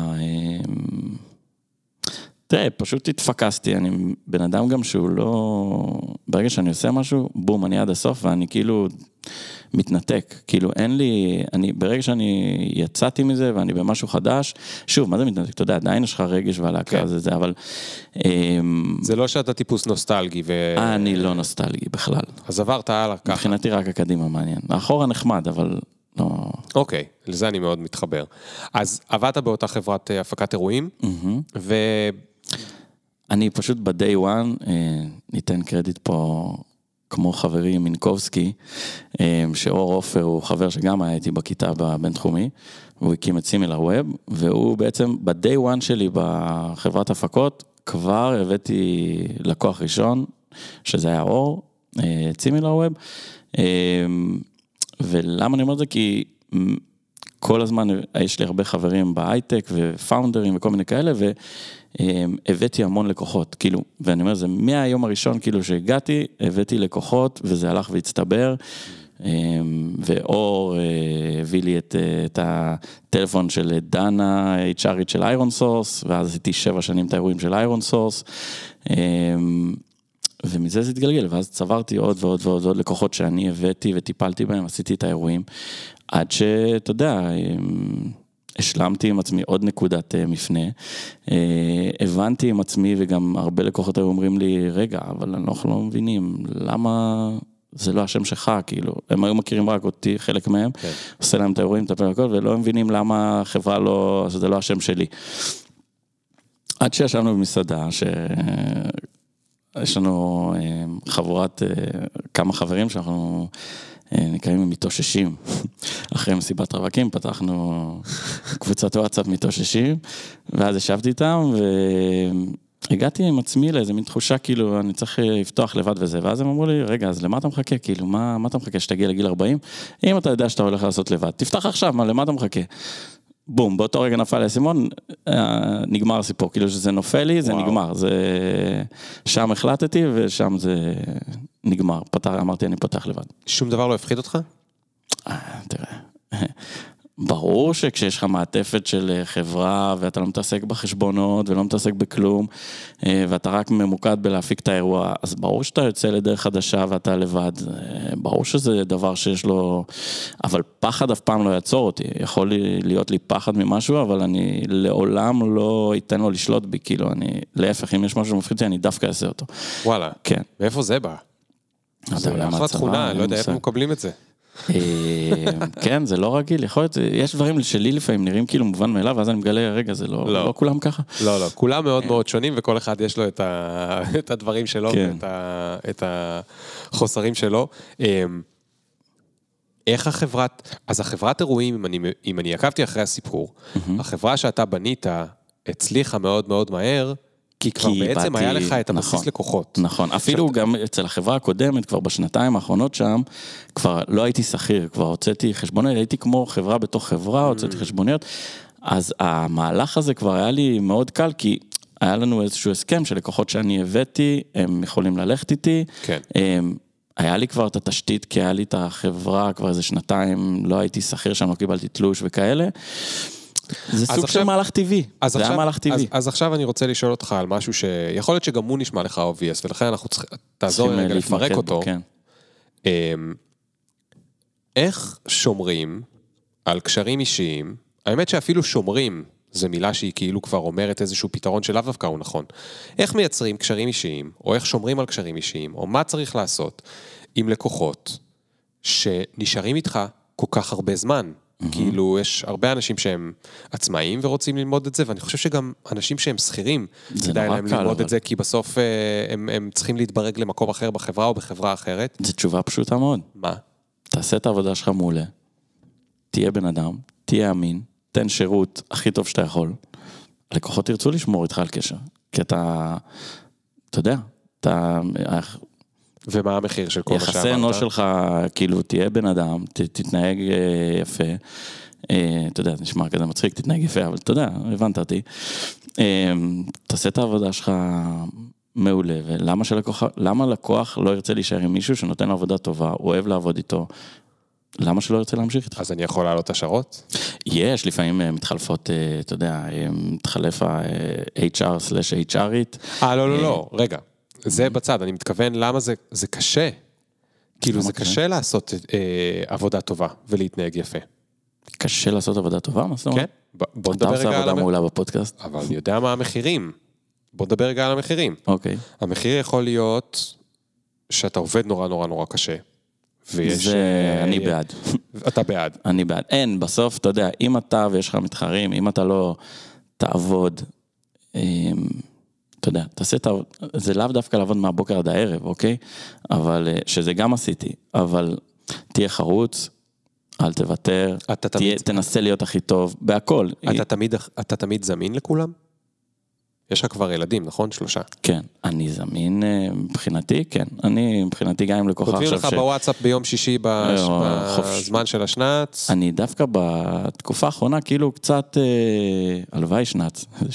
תראה, פשוט התפקסתי, אני בן אדם גם שהוא לא... ברגע שאני עושה משהו, בום, אני עד הסוף, ואני כאילו מתנתק. כאילו, אין לי... אני, ברגע שאני יצאתי מזה ואני במשהו חדש, שוב, מה זה מתנתק? אתה יודע, עדיין יש לך רגש והלהקה כן. זה זה, אבל... אמ, זה לא שאתה טיפוס נוסטלגי, ו... אני לא נוסטלגי בכלל. אז עברת הלאה ככה. מבחינתי רק הקדימה מעניין. האחורה נחמד, אבל לא... אוקיי, לזה אני מאוד מתחבר. אז עבדת באותה חברת אה, הפקת אירועים, ו... אני פשוט ב-day one, אה, ניתן קרדיט פה כמו חברי מינקובסקי, אה, שאור עופר הוא חבר שגם היה איתי בכיתה בבינתחומי, והוא הקים את סימילר ווב, והוא בעצם ב-day one שלי בחברת הפקות, כבר הבאתי לקוח ראשון, שזה היה אור, את SimilarWeb, ולמה אני אומר את זה? כי כל הזמן יש לי הרבה חברים בהייטק ו founderים וכל מיני כאלה, והבאתי המון לקוחות, כאילו, ואני אומר, זה מהיום הראשון, כאילו, שהגעתי, הבאתי לקוחות, וזה הלך והצטבר. ואור אה, הביא לי את, אה, את הטלפון של דנה, HR ית של ironSource, ואז עשיתי שבע שנים את האירועים של ironSource. ומזה זה התגלגל, ואז צברתי עוד ועוד ועוד ועוד לקוחות שאני הבאתי וטיפלתי בהם, עשיתי את האירועים, עד שאתה יודע, השלמתי עם עצמי עוד נקודת אה, מפנה, אה, הבנתי עם עצמי וגם הרבה לקוחות היו אומרים לי, רגע, אבל אנחנו לא מבינים, למה זה לא השם שלך, כאילו, הם היו מכירים רק אותי, חלק מהם, כן. עושה להם את האירועים, מטפל הכל, ולא מבינים למה החברה לא, שזה לא השם שלי. עד שישבנו במסעדה, ש... יש לנו אה, חבורת, כמה חברים שאנחנו נקראים מתאוששים. אחרי מסיבת רווקים פתחנו קבוצת וואטסאפ מתאוששים, ואז ישבתי איתם והגעתי עם עצמי לאיזה מין תחושה כאילו אני צריך לפתוח לבד וזה, ואז הם אמרו לי, רגע, אז למה אתה מחכה? כאילו, מה, מה אתה מחכה שתגיע לגיל 40? אם אתה יודע שאתה הולך לעשות לבד, תפתח עכשיו, מה, למה אתה מחכה? בום, באותו רגע נפל האסימון, אה, נגמר הסיפור, כאילו שזה נופל לי, זה וואו. נגמר, זה... שם החלטתי ושם זה נגמר, פתח, אמרתי אני פותח לבד. שום דבר לא הפחיד אותך? אה, תראה, ברור שכשיש לך מעטפת של אה, חברה ואתה לא מתעסק בחשבונות ולא מתעסק בכלום אה, ואתה רק ממוקד בלהפיק את האירוע, אז ברור שאתה יוצא לדרך חדשה ואתה לבד, אה, ברור שזה דבר שיש לו, אבל פחד אף פעם לא יעצור אותי, יכול להיות לי פחד ממשהו, אבל אני לעולם לא אתן לו לשלוט בי, כאילו אני, להפך, אם יש משהו שמפחיד אותי, אני דווקא אעשה אותו. וואלה. כן. מאיפה זה בא? לא זה אחלה תכונה, אין לא יודע איפה מושג. מקבלים את זה. אה, כן, זה לא רגיל, יכול להיות, יש דברים שלי לפעמים נראים כאילו מובן מאליו, ואז אני מגלה, רגע, זה לא, לא. לא כולם ככה. לא, לא, כולם מאוד מאוד שונים וכל אחד יש לו את, ה... את הדברים שלו כן. ואת ה... את החוסרים שלו. אמ, איך החברת, אז החברת אירועים, אם אני, אם אני עקבתי אחרי הסיפור, החברה שאתה בנית הצליחה מאוד מאוד מהר, כי כבר כי בעצם היה באתי- לך את הבסיס נכון. לקוחות. נכון, אפילו גם אצל החברה הקודמת, כבר בשנתיים האחרונות שם, כבר לא הייתי שכיר, כבר הוצאתי חשבוניות, הייתי כמו חברה בתוך חברה, הוצאתי Mm. חשבוניות, אז המהלך הזה כבר היה לי מאוד קל, כי היה לנו איזשהו הסכם שלקוחות שאני הבאתי, הם יכולים ללכת איתי. כן. הם, היה לי כבר את התשתית, כי היה לי את החברה כבר איזה שנתיים, לא הייתי שכיר שם, לא קיבלתי תלוש וכאלה. זה סוג עכשיו- של מהלך טבעי, זה היה עכשיו, מהלך טבעי. אז, אז עכשיו אני רוצה לשאול אותך על משהו שיכול להיות שגם הוא נשמע לך obvious, ולכן אנחנו צריכים, תעזור לי רגע לפרק אותו. כן. אמ, איך שומרים על קשרים אישיים, האמת שאפילו שומרים זו מילה שהיא כאילו כבר אומרת איזשהו פתרון שלאו דווקא הוא נכון. איך מייצרים קשרים אישיים, או איך שומרים על קשרים אישיים, או מה צריך לעשות עם לקוחות שנשארים איתך כל כך הרבה זמן. Mm-hmm. כאילו, יש הרבה אנשים שהם עצמאים ורוצים ללמוד את זה, ואני חושב שגם אנשים שהם שכירים, כדאי להם קל, ללמוד אבל... את זה, כי בסוף אה, הם, הם צריכים להתברג למקום אחר בחברה או בחברה אחרת. זו תשובה פשוטה מאוד. מה? תעשה את העבודה שלך מעולה, תהיה בן אדם, תהיה אמין, תן שירות הכי טוב שאתה יכול. לקוחות ירצו לשמור איתך על קשר, כי אתה, אתה יודע, אתה, ומה המחיר של כל מה שאמרת? יחסי אנוש שלך, כאילו, תהיה בן אדם, ת, תתנהג אה, יפה. אה, אתה יודע, זה נשמע כזה מצחיק, תתנהג יפה, אבל אתה יודע, הבנת אותי. אה, תעשה את העבודה שלך מעולה, ולמה שלקוח, למה לקוח לא ירצה להישאר עם מישהו שנותן לו עבודה טובה, הוא אוהב לעבוד איתו, למה שלא ירצה להמשיך איתך? אז אני יכול להעלות השערות? יש, לפעמים אה, מתחלפות, אה, אתה יודע, אה, מתחלף ה-HR/HRית. אה, לא, לא, לא, רגע. זה בצד, אני מתכוון למה זה, זה קשה. כאילו, זה קשה? לעשות אה, עבודה טובה ולהתנהג יפה. קשה לעשות עבודה טובה, מה זאת אומרת? כן? בוא אתה נדבר עושה רגע על עבודה המ... מעולה בפודקאסט. אבל אני יודע מה המחירים. בוא נדבר רגע על המחירים. אוקיי. המחיר יכול להיות שאתה עובד נורא נורא נורא קשה. ויש... זה, אה, אני בעד. אתה בעד. אני בעד. אין, בסוף, אתה יודע, אם אתה ויש לך מתחרים, אם אתה לא תעבוד, אמ, אתה יודע, תעשה את ה... זה לאו דווקא לעבוד מהבוקר עד הערב, אוקיי? אבל, אה, שזה גם עשיתי, אבל תהיה חרוץ, אל תוותר, תהיה, תמיד, תנסה להיות הכי טוב, בהכל. אתה תמיד, אתה תמיד זמין לכולם? יש לך כבר ילדים, נכון? שלושה. כן, אני זמין אה, מבחינתי, כן. אני מבחינתי גם עם לקוחה כותבים עכשיו לך בוואטסאפ ביום שישי בש- אה. בזמן של השנץ. אני דווקא בתקופה האחרונה, כאילו קצת, אה, הלוואי שנץ.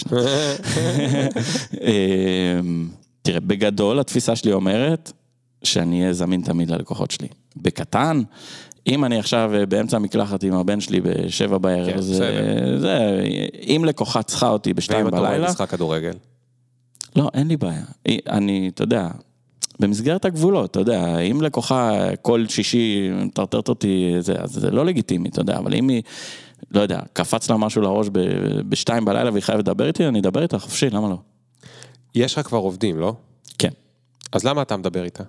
תראה, בגדול התפיסה שלי אומרת שאני אהיה זמין תמיד ללקוחות שלי. בקטן, אם אני עכשיו אה, באמצע המקלחת עם הבן שלי בשבע כן, בערב, זה, בסדר. זה, אם לקוחה צריכה אותי בשתיים ואם אתה רואה בלילה, משחק כדורגל? לא, אין לי בעיה. אני, אתה יודע, במסגרת הגבולות, אתה יודע, אם לקוחה כל שישי מטרטרת אותי, זה, אז זה לא לגיטימי, אתה יודע, אבל אם היא, לא יודע, קפץ לה משהו לראש ב- בשתיים בלילה והיא חייבת לדבר איתי, אני אדבר איתה חופשי, למה לא? יש לך כבר עובדים, לא? כן. אז למה אתה מדבר איתה?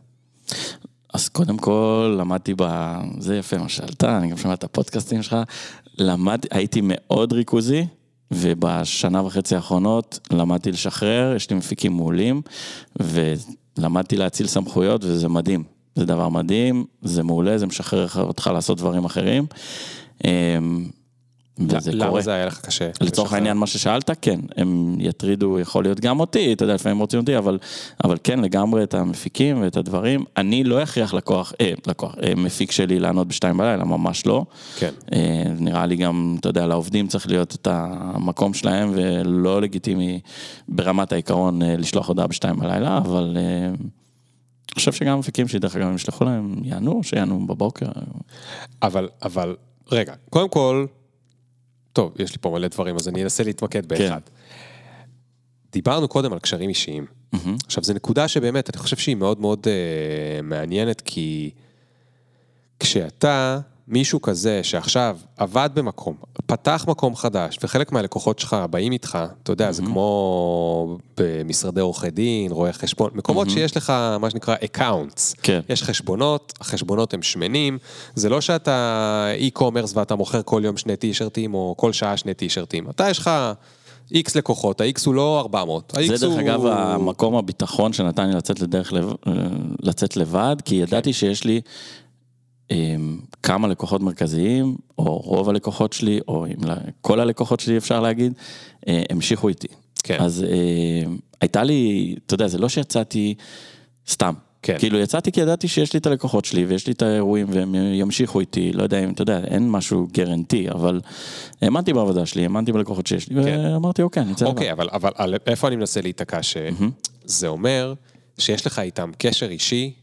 אז קודם כל, למדתי ב... זה יפה מה שאלת, אני גם שומע את הפודקאסטים שלך. למדתי, הייתי מאוד ריכוזי, ובשנה וחצי האחרונות למדתי לשחרר, יש לי מפיקים מעולים, ולמדתי להציל סמכויות, וזה מדהים. זה דבר מדהים, זה מעולה, זה משחרר אותך לעשות דברים אחרים. וזה למה קורה. זה היה לך קשה? לצורך? העניין, מה ששאלת, כן, הם יטרידו, יכול להיות גם אותי, אתה יודע, לפעמים רוצים אותי, אבל, אבל כן, לגמרי את המפיקים ואת הדברים. אני לא אכריח לקוח, אה, לקוח, אה, מפיק שלי לענות בשתיים בלילה, ממש לא. כן. אה, נראה לי גם, אתה יודע, לעובדים צריך להיות את המקום שלהם, ולא לגיטימי ברמת העיקרון אה, לשלוח הודעה בשתיים בלילה, אבל אה, אני חושב שגם מפיקים שדרך אגב, אם ישלחו להם, יענו, שיענו בבוקר. אבל, אבל, רגע, קודם כל, טוב, יש לי פה מלא דברים, אז אני אנסה להתמקד באחד. דיברנו קודם על קשרים אישיים. מהמם. עכשיו, זו נקודה שבאמת, אני חושב שהיא מאוד מאוד אה, מעניינת, כי כשאתה, מישהו כזה שעכשיו עבד במקום, פתח מקום חדש, וחלק מהלקוחות שלך באים איתך, אתה יודע, זה כמו במשרדי עורכי דין, רואי חשבון, מקומות שיש לך, מה שנקרא, accounts. כן. יש חשבונות, החשבונות הם שמנים, זה לא שאתה e-commerce ואתה מוכר כל יום שני טישרטים, או כל שעה שני טישרטים. אתה, יש לך איקס לקוחות, ה-X הוא לא 400, ה-X הוא... זה דרך אגב המקום הביטחון שנתן לי לצאת לדרך, לב- לצאת לבד, כי ידעתי שיש לי כמה לקוחות מרכזיים, או רוב הלקוחות שלי, או אם ל- כל הלקוחות שלי אפשר להגיד, אה, המשיכו איתי. כן. אז אה, הייתה לי, אתה יודע, זה לא שיצאתי סתם. כן. כאילו יצאתי כי ידעתי שיש לי את הלקוחות שלי ויש לי את האירועים והם ימשיכו איתי, לא יודע אם, אתה יודע, אין משהו גרנטי, אבל האמנתי בעבודה שלי, האמנתי בלקוחות שיש לי, כן. ואמרתי, אוקיי, אני אצא. אוקיי, אבל, אבל על- איפה אני מנסה להיתקע? שזה אומר שיש לך איתם קשר אישי,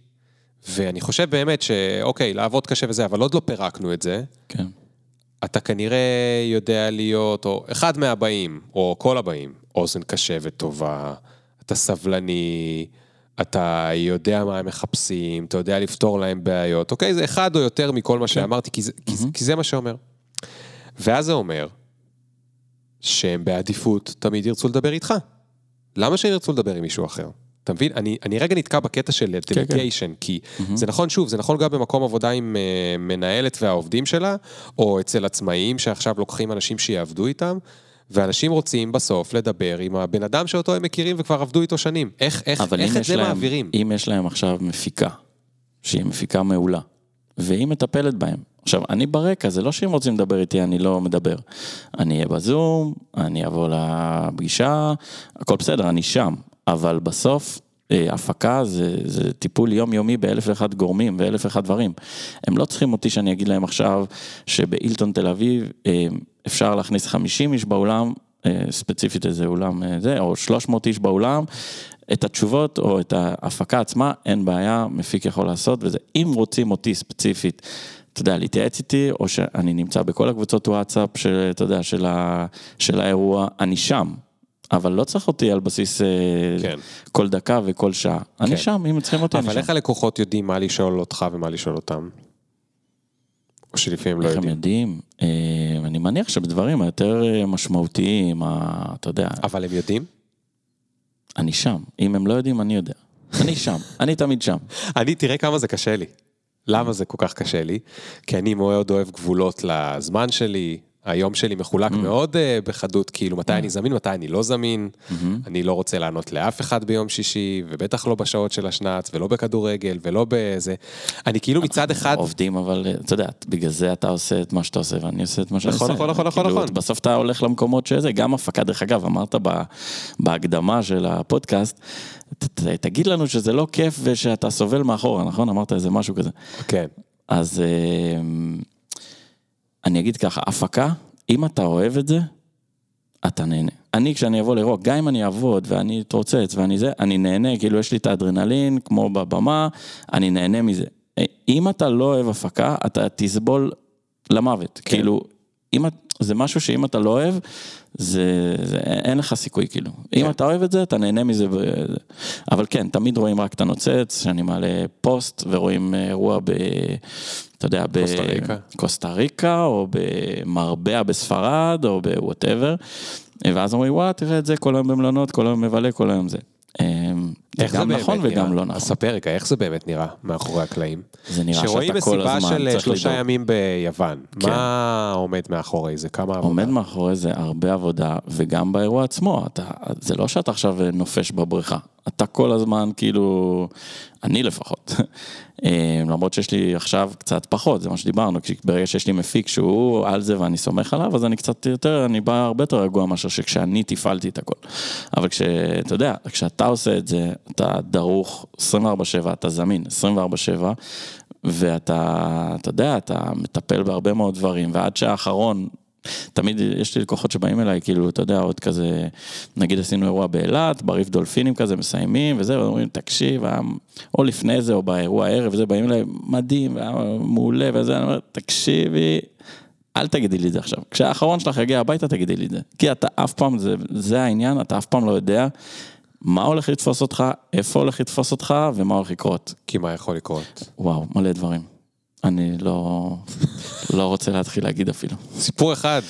ואני חושב באמת שאוקיי, לעבוד קשה וזה, אבל עוד לא פירקנו את זה. כן. אתה כנראה יודע להיות, או אחד מהבאים, או כל הבאים, אוזן קשבת טובה, אתה סבלני, אתה יודע מה הם מחפשים, אתה יודע לפתור להם בעיות, אוקיי? זה אחד או יותר מכל מה שאמרתי, כי זה, כי, זה- כי זה מה שאומר. ואז זה אומר שהם בעדיפות תמיד ירצו לדבר איתך. למה שהם ירצו לדבר עם מישהו אחר? אתה מבין? אני, אני רגע נתקע בקטע של כן. דלגיישן, כי זה נכון, שוב, זה נכון גם במקום עבודה עם uh, מנהלת והעובדים שלה, או אצל עצמאים שעכשיו לוקחים אנשים שיעבדו איתם, ואנשים רוצים בסוף לדבר עם הבן אדם שאותו הם מכירים וכבר עבדו איתו שנים. איך, איך, איך את זה להם, מעבירים? אם יש להם עכשיו מפיקה, שהיא מפיקה מעולה, והיא מטפלת בהם. עכשיו, אני ברקע, זה לא שהם רוצים לדבר איתי, אני לא מדבר. אני אהיה בזום, אני אבוא לפגישה, הכל בסדר, אני שם. אבל בסוף, אה, הפקה זה, זה טיפול יומיומי באלף ואחד גורמים ואלף ואחד דברים. הם לא צריכים אותי שאני אגיד להם עכשיו שבאילטון תל אביב אה, אפשר להכניס 50 איש באולם, אה, ספציפית איזה אולם זה, או 300 איש באולם, את התשובות או את ההפקה עצמה, אין בעיה, מפיק יכול לעשות וזה. אם רוצים אותי ספציפית, אתה יודע, להתייעץ איתי, או שאני נמצא בכל הקבוצות וואטסאפ, אתה יודע, של, ה, של האירוע, אני שם. אבל לא צריך אותי על בסיס אה, כן. כל דקה וכל שעה. אני כן. שם, אם צריכים אותי, אני אבל שם. איך הלקוחות יודעים מה לשאול אותך ומה לשאול אותם? או שלפעמים לא איך הם יודעים. יודעים? אה, אני מניח שבדברים היותר אה, משמעותיים, אתה יודע, אבל הם יודעים? אני שם. אם הם לא יודעים, אני יודע. אני שם, אני תמיד שם. אני, תראה כמה זה קשה לי. למה זה כל כך קשה לי? כי אני מאוד אוהב גבולות לזמן שלי, היום שלי מחולק מאוד uh, בחדות, כאילו מתי אני זמין, מתי אני לא זמין. אני לא רוצה לענות לאף אחד ביום שישי, ובטח לא בשעות של השנץ, ולא בכדורגל, ולא בזה. אני כאילו מצד אחד... עובדים, אבל אה, אתה יודע, בגלל זה אתה עושה את מה שאתה עושה, ואני עושה את מה שאני נכון, עושה. נכון, נכון, נכון, כאילו, נכון. בסוף אתה הולך למקומות שזה, גם הפקה, דרך אגב, אמרת ב- בהקדמה של הפודקאסט, ת- ת- תגיד לנו שזה לא כיף ושאתה סובל מאחורה, נכון? אמרת איזה משהו כזה. כן. אז אה, אני אגיד ככה, הפקה, אם אתה אוהב את זה, אתה נהנה. אני, כשאני אבוא לאירוע, גם אם אני אעבוד ואני אתרוצץ ואני זה, אני נהנה, כאילו יש לי את האדרנלין, כמו בבמה, אני נהנה מזה. אם אתה לא אוהב הפקה, אתה תסבול למוות. כן. כאילו, אם, את- זה משהו שאם אתה לא אוהב, זה, זה, אין לך סיכוי, כאילו. כן. אם אתה אוהב את זה, אתה נהנה מזה. ו... אבל כן, תמיד רואים רק את הנוצץ, שאני מעלה פוסט, ורואים אה, אירוע ב... אתה יודע. בקוסטה ריקה, או במרבלה בספרד, או ב whatever. ואז אומרים, וואו, תראה את זה, כל היום במלונות, כל היום מבלה, כל היום זה. אה, זה איך גם באמת נכון נראה? וגם לא נכון. אז ספר רגע, איך זה באמת נראה מאחורי הקלעים? זה נראה שרואים שאתה כל מסיבה הזמן של צריך שלושה לדאוג. ימים ביוון, כן. מה עומד מאחורי זה? כמה עבודה? עומד מאחורי זה הרבה עבודה, וגם באירוע עצמו, אתה, זה לא שאתה עכשיו נופש בבריכה, אתה כל הזמן כאילו, אני לפחות, אה, למרות שיש לי עכשיו קצת פחות, זה מה שדיברנו, כי ברגע שיש לי מפיק שהוא על זה ואני סומך עליו, אז אני קצת יותר, אני בא הרבה יותר רגוע מאשר שכשאני תפעלתי את הכל. אבל כשאתה יודע, כשאתה עושה את זה, אתה דרוך 24/7, אתה זמין 24/7, ואתה, אתה יודע, אתה מטפל בהרבה מאוד דברים, ועד שהאחרון, תמיד יש לי לקוחות שבאים אליי, כאילו, אתה יודע, עוד כזה, נגיד עשינו אירוע באילת, בריף דולפינים כזה, מסיימים, וזה, ואומרים, תקשיב, היה- או לפני זה, או באירוע הערב, וזה, באים אליי, מדהים, והיה מעולה, וזה, אני אומר, תקשיבי, אל תגידי לי את זה עכשיו. כשהאחרון שלך יגיע הביתה, תגידי לי את זה. כי אתה אף פעם, זה, זה העניין, אתה אף פעם לא יודע מה הולך לתפוס אותך, איפה הולך לתפוס אותך, ומה הולך לקרות. כי מה יכול לקרות? וואו, מלא דברים. אני לא, לא רוצה להתחיל להגיד אפילו. סיפור אחד.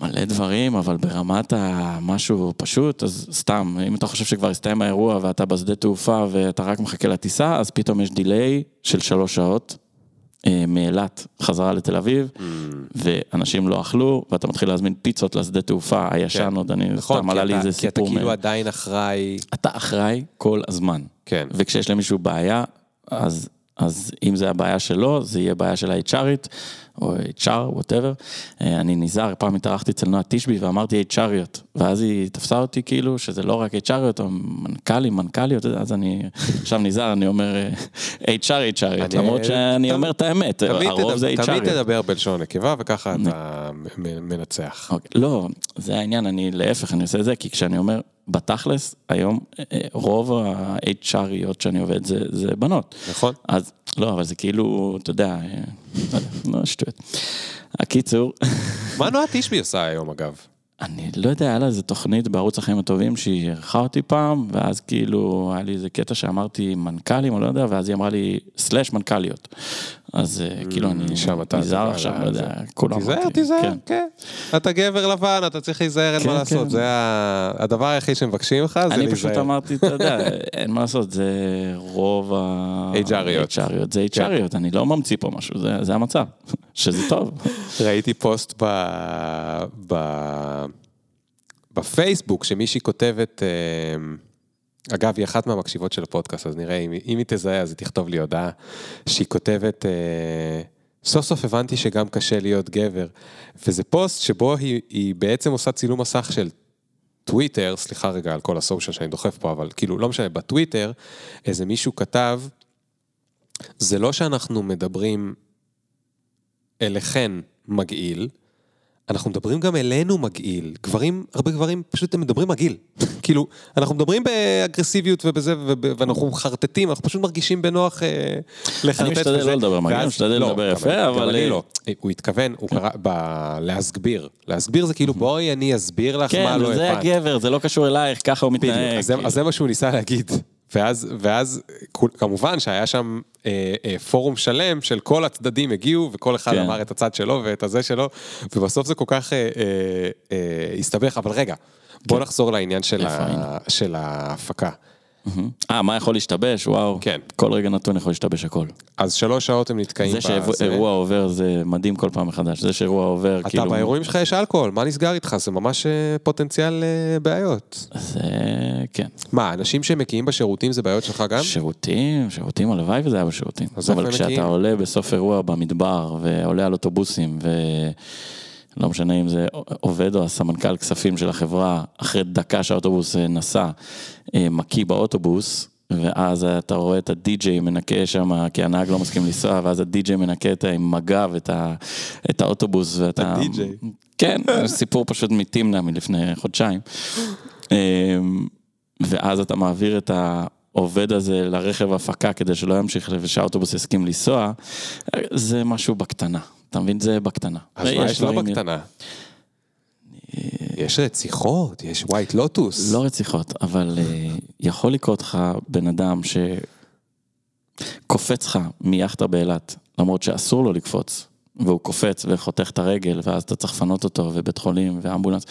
מלא דברים, אבל ברמת המשהו פשוט, אז סתם, אם אתה חושב שכבר הסתיים האירוע ואתה בשדה תעופה ואתה רק מחכה לטיסה, אז פתאום יש דיליי של שלוש שעות אה, מאילת חזרה לתל אביב, ואנשים לא אכלו, ואתה מתחיל להזמין פיצות לשדה תעופה הישן כן. עוד, אני נכון, סתם עלה לי איזה כי אתה סיפור. כאילו עדיין אחראי. אתה אחראי כל הזמן. כן. וכשיש למישהו בעיה, אז, אז אם זה הבעיה שלו, זה יהיה בעיה של ה-HRית, או HR, וואטאבר. אני נזהר, פעם התארחתי אצל נועה תשבי ואמרתי HRיות, ואז היא תפסה אותי כאילו שזה לא רק HRיות, או מנכ"לים, מנכ"ליות, אז אני עכשיו נזהר, אני אומר אה, HR, HRיות, למרות שאני תמיד- אומר את האמת, תמיד הרוב זה תמיד HRיות. תדבר בלשון נקבה, וככה אתה מנצח. אוקיי, לא, זה העניין, אני להפך, אני עושה את זה, כי כשאני אומר, בתכלס, היום אה, רוב ה-HRיות שאני עובד זה, זה בנות. נכון? אז, לא, אבל זה כאילו, אתה יודע, אה, לא יודע, שטויות. הקיצור, מה נועה תשבי עושה היום, אגב? אני לא יודע, היה לה איזה תוכנית בערוץ החיים הטובים שהיא אירחה אותי פעם, ואז כאילו, היה לי איזה קטע שאמרתי מנכ"לים, או לא יודע, ואז היא אמרה לי, סלאש מנכ"ליות. אז אה, כאילו, אני נזהר עכשיו, לא יודע, כולם... תיזהר, תיזהר, כן. כן. אתה גבר לבן, אתה צריך להיזהר, אין כן, מה לעשות. כן. זה ה- הדבר היחיד שמבקשים ממך, זה אני פשוט להיזהר. אמרתי, אתה יודע, אין מה לעשות, זה רוב ה... HRיות. HRיות, זה HRיות, אני לא ממציא פה משהו, זה- זה המצב, שזה טוב. ראיתי פוסט ב... בפייסבוק שמישהי כותבת, אה, אגב, היא אחת מהמקשיבות של הפודקאסט, אז נראה, אם, אם היא תזהה, אז היא תכתוב לי הודעה, שהיא כותבת, אה, סוף סוף הבנתי שגם קשה להיות גבר. וזה פוסט שבו היא, היא בעצם עושה צילום מסך של טוויטר, סליחה רגע על כל הסושיאל שאני דוחף פה, אבל כאילו, לא משנה, בטוויטר, איזה מישהו כתב, זה לא שאנחנו מדברים אליכן מגעיל, אנחנו מדברים גם אלינו מגעיל. גברים, הרבה גברים פשוט הם מדברים מגעיל. כאילו, אנחנו מדברים באגרסיביות ובזה, וב- ואנחנו מחרטטים, אנחנו פשוט מרגישים בנוח אה, לחרטט. אני משתדל. לא לדבר מגעיל, אני משתדל לא, לדבר גם- יפה, גם אבל- אני לא. הוא התכוון, הוא קרא, ב- להסביר. להסביר זה כאילו, בואי אני אסביר לך מה כן, לא זה הבנת. הגבר, זה לא קשור אלייך, ככה הוא מתנהג. אז זה- כאילו. אז זה מה שהוא ניסה להגיד. ואז, ואז כמובן שהיה שם אה, אה, פורום שלם של כל הצדדים הגיעו וכל אחד כן. אמר את הצד שלו ואת הזה שלו, ובסוף זה כל כך אה, אה, אה, הסתבך, אבל רגע, בוא נחזור לעניין של, ה, של ההפקה. אה, מה יכול להשתבש? וואו. כן. כל רגע נתון יכול להשתבש הכל. אז שלוש שעות הם נתקעים זה. שאירוע עובר זה מדהים כל פעם מחדש. זה שאירוע עובר, אתה כאילו... באירועים שלך יש אלכוהול, מה נסגר איתך? זה ממש אה, פוטנציאל אה, בעיות. זה... כן. מה, אנשים שמקיאים בשירותים זה בעיות שלך גם? שירותים, שירותים, הלוואי וזה היה בשירותים. אבל כשאתה? עולה בסוף אירוע במדבר, ועולה על אוטובוסים, ו... לא משנה אם זה עובד או הסמנכ"ל כספים של החברה, אחרי דקה שהאוטובוס אה, נסע, אה, מקיא באוטובוס, ואז אתה רואה את הדי-ג'יי מנקה שם, כי הנהג לא מסכים לנסוע, ואז הדי-ג'יי מנקה את- עם מג"ב את, ה, את האוטובוס, ואתה... הדי-ג'יי. כן, סיפור פשוט מתמנה מלפני חודשיים. אה, ואז אתה מעביר את העובד הזה לרכב הפקה כדי שלא ימשיך ושהאוטובוס יסכים לנסוע, זה משהו בקטנה. אתה מבין? זה בקטנה. אז מה יש לא בקטנה? יש רציחות, יש White Lotus. לא רציחות, אבל אה, יכול לקרות לך בן אדם שקופץ לך מיאכטה באילת, למרות שאסור לו לקפוץ, והוא קופץ וחותך את הרגל, ואז אתה צריך לפנות אותו, ובית חולים, ואמבולנס,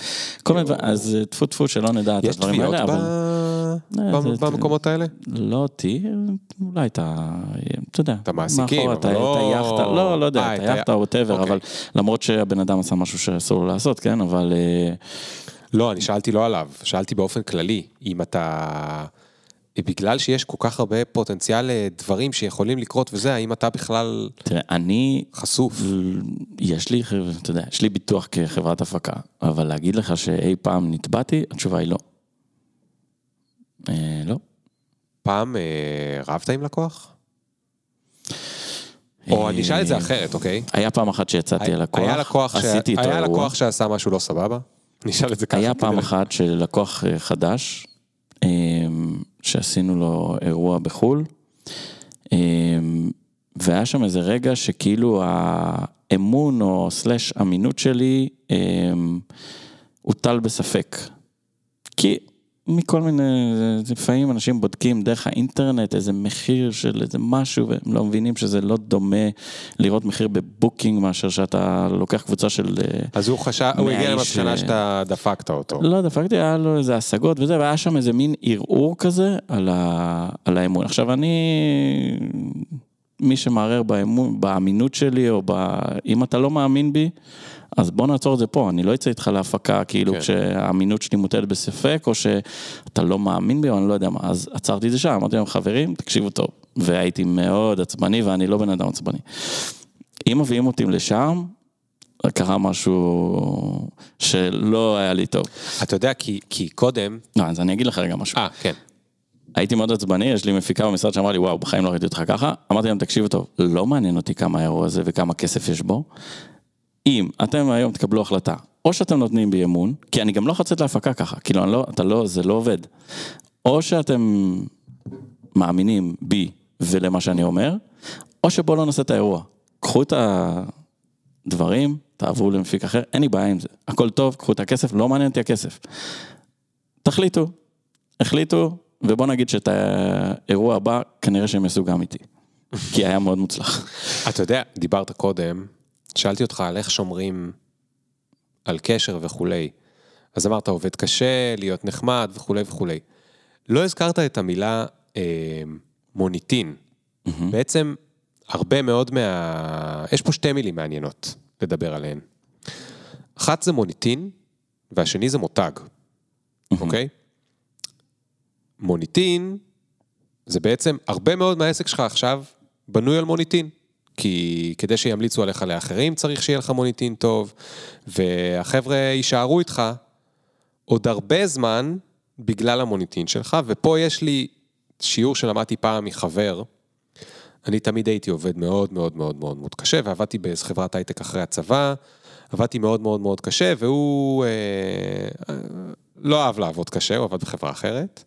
כל מיני אז אה, טפו טפו שלא נדע את יש הדברים תביעות האלה, אבל... ב- אה, זה- במקומות האלה? לא אותי, אולי את ה... אתה יודע. את המעסיקים, אבל לא- את היאכטה, לא, לא יודע, אה, את היאכטה או whatever, אוקיי. אבל למרות שהבן אדם עשה משהו שאסור לו לעשות, כן, אבל... אה, לא, אני שאלתי לא עליו, שאלתי באופן כללי, אם אתה... בגלל שיש כל כך הרבה פוטנציאל לדברים שיכולים לקרות וזה, האם אתה בכלל תראה, אני חשוף? יש לי, אתה יודע, יש לי ביטוח כחברת הפקה, אבל להגיד לך שאי פעם נתבעתי, התשובה היא לא. אה, לא. פעם אה, רבת עם לקוח? או אני אשאל את זה אחרת, אוקיי? היה פעם אחת שיצאתי על לקוח, היה עשיתי איתו היה אירוע. לקוח שעשה משהו לא סבבה? נשאל את זה ככה. היה פעם אחת של לקוח אה, חדש, אה, שעשינו לו אירוע בחו"ל, אה, והיה שם איזה רגע שכאילו האמון או סלאש אמינות שלי אה, הוטל בספק. כי מכל מיני, לפעמים אנשים בודקים דרך האינטרנט איזה מחיר של איזה משהו, והם לא מבינים שזה לא דומה לראות מחיר בבוקינג מאשר שאתה לוקח קבוצה של... אה, אז הוא חשב, הוא הגיע למסקנה אה, שאתה דפקת אותו. לא דפקתי, היה לו איזה השגות וזה, והיה שם איזה מין ערעור כזה על, ה, על האמון. עכשיו אני, מי שמערער באמון, באמינות שלי, או ב... אם אתה לא מאמין בי, אז בוא נעצור את זה פה, אני לא אצא איתך להפקה כאילו כן. כשהאמינות שלי מוטלת בספק, או שאתה לא מאמין בי, או אני לא יודע מה, אז עצרתי את זה שם, אמרתי להם, חברים, תקשיבו טוב. והייתי מאוד עצבני, ואני לא בן אדם עצבני. אם מביאים אותי לשם, קרה משהו שלא היה לי טוב. אתה יודע, כי, כי קודם... לא, אז אני אגיד לך רגע משהו. אה, כן. הייתי מאוד עצבני, יש לי מפיקה במשרד שאמרה לי, וואו, בחיים לא ראיתי אותך ככה. אמרתי להם, תקשיבו טוב, לא מעניין אותי כמה האירוע הזה וכמה כסף יש בו. אם אתם היום תקבלו החלטה, או שאתם נותנים בי אמון, כי אני גם לא יכול לצאת להפקה ככה, כאילו, לא, אתה לא, זה לא עובד. או שאתם מאמינים בי ולמה שאני אומר, או שבואו לא נעשה את האירוע. קחו את הדברים, תעברו למפיק אחר, אין לי בעיה עם זה. הכל טוב, קחו את הכסף, לא מעניין אותי הכסף. תחליטו, החליטו, ובוא נגיד שאת האירוע הבא, כנראה שהם יעשו גם איתי. כי היה מאוד מוצלח. אתה יודע, דיברת קודם, שאלתי אותך על איך שומרים על קשר וכולי. אז אמרת, עובד קשה, להיות נחמד וכולי וכולי. לא הזכרת את המילה אה, מוניטין. בעצם, הרבה מאוד מה... יש פה שתי מילים מעניינות לדבר עליהן. אחת זה מוניטין, והשני זה מותג, אוקיי? מוניטין זה בעצם, הרבה מאוד מהעסק שלך עכשיו בנוי על מוניטין. כי כדי שימליצו עליך לאחרים צריך שיהיה לך מוניטין טוב, והחבר'ה יישארו איתך עוד הרבה זמן בגלל המוניטין שלך, ופה יש לי שיעור שלמדתי פעם מחבר, אני תמיד הייתי עובד מאוד מאוד מאוד מאוד מאוד קשה, ועבדתי באיזו חברת הייטק אחרי הצבא, עבדתי מאוד מאוד מאוד קשה, והוא אה, אה, לא אהב לעבוד קשה, הוא עבד בחברה אחרת.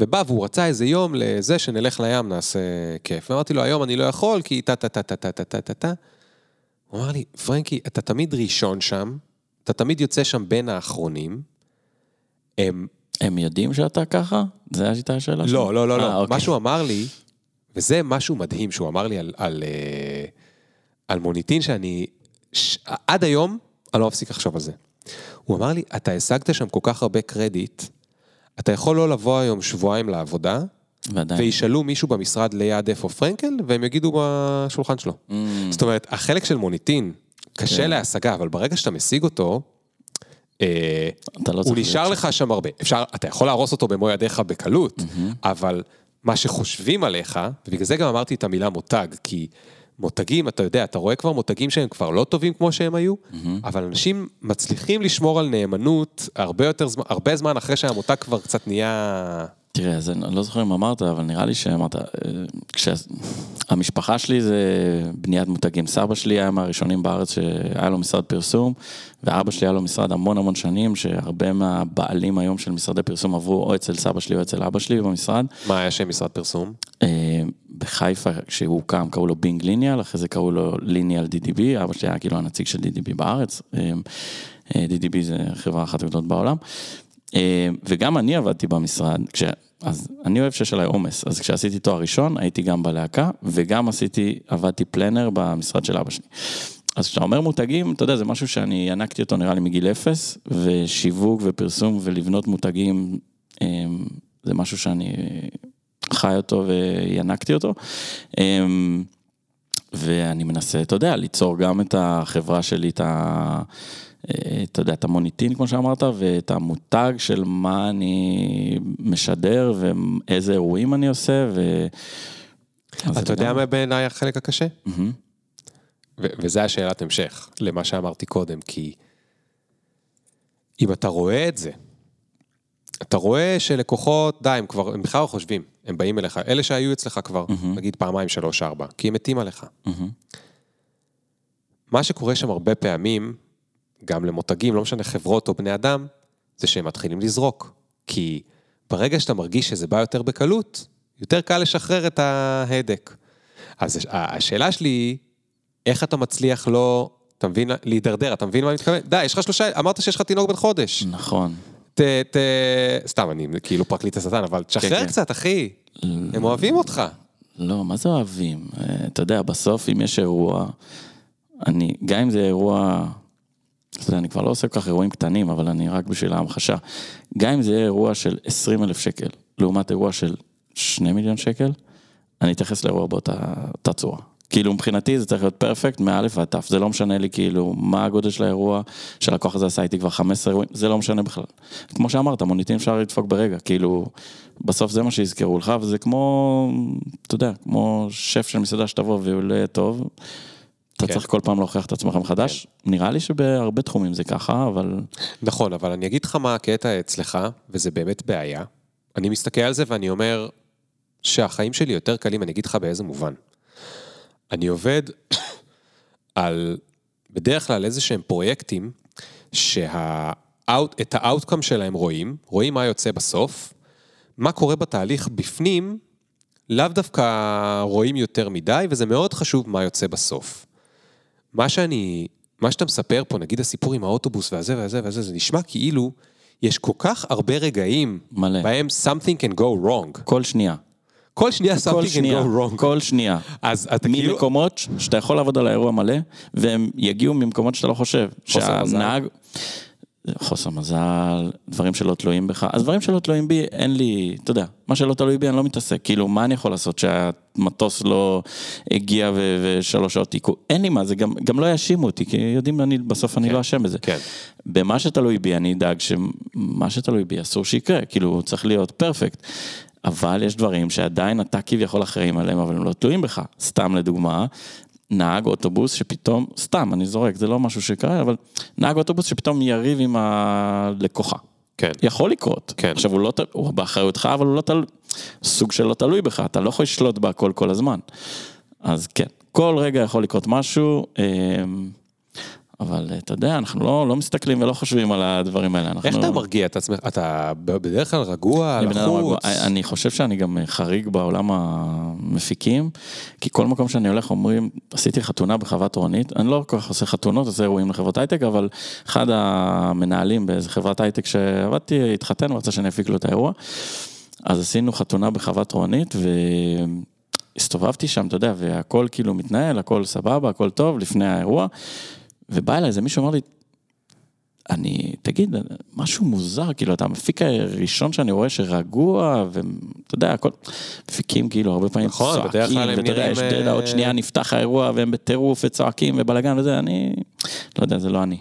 ובא והוא רצה איזה יום לזה שנלך לים, נעשה כיף. ואמרתי לו, היום אני לא יכול, כי טה טה טה טה טה טה טה טה. הוא אמר לי, פרנקי, אתה תמיד ראשון שם, אתה תמיד יוצא שם בין האחרונים. הם... הם יודעים שאתה ככה? זה הייתה השאלה שלך? לא, לא, לא, לא. מה שהוא אמר לי, וזה משהו מדהים שהוא אמר לי על, על, אה, על מוניטין, שאני... ש... עד היום, אני לא מפסיק לחשוב על זה. הוא אמר לי, אתה השגת שם כל כך הרבה קרדיט, אתה יכול לא לבוא היום שבועיים לעבודה, ועדיין. וישאלו מישהו במשרד ליד איפה פרנקל, והם יגידו בשולחן שלו. Mm, זאת אומרת, החלק של מוניטין קשה כן. להשגה, אבל ברגע שאתה משיג אותו, אה, לא הוא נשאר לך שם הרבה. אפשר, אתה יכול להרוס אותו במו ידיך בקלות, אבל מה שחושבים עליך, ובגלל זה גם אמרתי את המילה מותג, כי מותגים, אתה יודע, אתה רואה כבר מותגים שהם כבר לא טובים כמו שהם היו, אבל אנשים מצליחים לשמור על נאמנות הרבה יותר זמן, הרבה זמן אחרי שהמותג כבר קצת נהיה... תראה, אז אני לא זוכר אם אמרת, אבל נראה לי שאמרת, אה, כשהמשפחה שלי זה בניית מותגים. סבא שלי היה מהראשונים בארץ שהיה לו משרד פרסום, ואבא שלי היה לו משרד המון המון שנים, שהרבה מהבעלים היום של משרדי פרסום עברו או אצל סבא שלי או אצל אבא שלי במשרד. מה היה שם משרד פרסום? אה, בחיפה, כשהוא הוקם, קראו לו בינג ליניאל, אחרי זה קראו לו ליניאל DDB, אבא שלי היה כאילו הנציג של DDB בארץ. אה, DDB זה חברה אחת הגדולות בעולם. אה, וגם אני עבדתי במשרד, כש... אז אני אוהב שיש עליי עומס, אז כשעשיתי תואר ראשון הייתי גם בלהקה, וגם עשיתי, עבדתי פלנר במשרד של אבא שלי. אז כשאתה אומר מותגים, אתה יודע, זה משהו שאני ינקתי אותו נראה לי מגיל אפס, ושיווק ופרסום ולבנות מותגים, אה, זה משהו שאני חי אותו וינקתי אותו. אה, ואני מנסה, אתה יודע, ליצור גם את החברה שלי, את ה... אתה יודע, את המוניטין, כמו שאמרת, ואת המותג של מה אני משדר ואיזה אירועים אני עושה, ו... אתה יודע מה בעיניי החלק הקשה? מהמם. ו- וזה השאלת המשך למה שאמרתי קודם, כי אם אתה רואה את זה, אתה רואה שלקוחות, די, הם כבר, הם בכלל לא חושבים, הם באים אליך, אלה שהיו אצלך כבר, נגיד פעמיים, שלוש, ארבע, כי הם מתים עליך. מהמם. מה שקורה שם הרבה פעמים, גם למותגים, לא משנה חברות או בני אדם, זה שהם מתחילים לזרוק. כי ברגע שאתה מרגיש שזה בא יותר בקלות, יותר קל לשחרר את ההדק. אז הש- השאלה שלי היא, איך אתה מצליח לא, אתה מבין, להידרדר, אתה מבין מה אני מתכוון? די, יש לך שלושה, אמרת שיש לך תינוק בן חודש. נכון. ת, ת, סתם, אני כאילו פרקליט השטן, אבל תשחרר כן. קצת, אחי. הם אוהבים אותך. לא, מה זה אוהבים? אה, אתה יודע, בסוף אם יש אירוע, אני, גם אם זה אירוע, יודע, אני כבר לא עושה כל כך אירועים קטנים, אבל אני רק בשביל ההמחשה. גם אם זה יהיה אירוע של 20 אלף שקל, לעומת אירוע של 2 מיליון שקל, אני אתייחס לאירוע באותה אותה צורה. כאילו מבחינתי זה צריך להיות פרפקט מאלף ועד תף, זה לא משנה לי כאילו מה הגודל של האירוע, שהלקוח הזה עשה איתי כבר 15 אירועים, זה לא משנה בכלל. כמו שאמרת, מוניטין אפשר לדפוק ברגע, כאילו, בסוף זה מה שיזכרו לך, וזה כמו, אתה יודע, כמו שף של מסעדה שתבוא ולא יהיה טוב, אתה כן. צריך כל פעם להוכיח את עצמך מחדש. נראה לי שבהרבה תחומים זה ככה, אבל נכון, אבל אני אגיד לך מה הקטע אצלך, וזה באמת בעיה. אני מסתכל על זה ואני אומר שהחיים שלי יותר קלים, אני אגיד לך באיזה מובן. אני עובד על, בדרך כלל איזה שהם פרויקטים, שאת האאוטקאם שלהם רואים, רואים מה יוצא בסוף, מה קורה בתהליך בפנים, לאו דווקא רואים יותר מדי, וזה מאוד חשוב מה יוצא בסוף. מה שאני מה שאתה מספר פה, נגיד הסיפור עם האוטובוס והזה והזה והזה, זה נשמע כאילו יש כל כך הרבה רגעים, מלא. בהם something can go wrong. כל שנייה. כל שנייה כל something can שנייה, go wrong. כל שנייה. אז אתה כאילו... ממקומות שאתה יכול לעבוד על האירוע מלא, והם יגיעו ממקומות שאתה לא חושב. חוסר מזל. שהנהג... חוסר מזל, דברים שלא תלויים בך. אז דברים שלא תלויים בי, אין לי, אתה יודע, מה שלא תלוי בי אני לא מתעסק. כאילו, מה אני יכול לעשות שהמטוס לא הגיע ו- ושלוש שעות עיכוב? אין לי מה, זה גם, גם לא יאשימו אותי, כי יודעים, אני, בסוף אני כן, לא אשם בזה. כן. במה שתלוי בי, אני אדאג שמה שתלוי בי אסור שיקרה, כאילו, צריך להיות פרפקט. אבל יש דברים שעדיין אתה כביכול אחראים עליהם, אבל הם לא תלויים בך. סתם לדוגמה, נהג אוטובוס שפתאום, סתם, אני זורק, זה לא משהו שקרה, אבל נהג אוטובוס שפתאום יריב עם הלקוחה. כן. יכול לקרות. כן. עכשיו, הוא לא, תל- הוא באחריותך, אבל הוא לא תלוי, סוג שלא תלוי בך, אתה לא יכול לשלוט בהכל כל הזמן. אז כן, כל רגע יכול לקרות משהו, אמ, אבל אתה יודע, אנחנו לא, לא מסתכלים ולא חושבים על הדברים האלה. אנחנו... איך אתה מרגיע את עצמך? אתה בדרך כלל רגוע, אדם רגוע. לחוץ? אני חושב שאני גם חריג בעולם המפיקים, כי כל מקום שאני הולך אומרים, עשיתי חתונה בחוות רונית, אני לא כל כך עושה חתונות, עושה אירועים לחברות הייטק, אבל אחד המנהלים באיזה חברת הייטק שעבדתי, התחתן, ורצה שאני אפיק לו את האירוע, אז עשינו חתונה בחוות רונית, והסתובבתי שם, אתה יודע, והכל כאילו מתנהל, הכל סבבה, הכל טוב, לפני האירוע, ובא אליי איזה מישהו אמר לי, אני, תגיד, משהו מוזר, כאילו, אתה המפיק הראשון שאני רואה שרגוע, ואתה יודע, הכל, מפיקים כאילו הרבה פעמים נכון, צועקים, ואתה יודע, יש, יודע, אה, עוד שנייה נפתח האירוע והם בטירוף וצועקים ובלאגן וזה, אני, לא יודע, זה לא אני.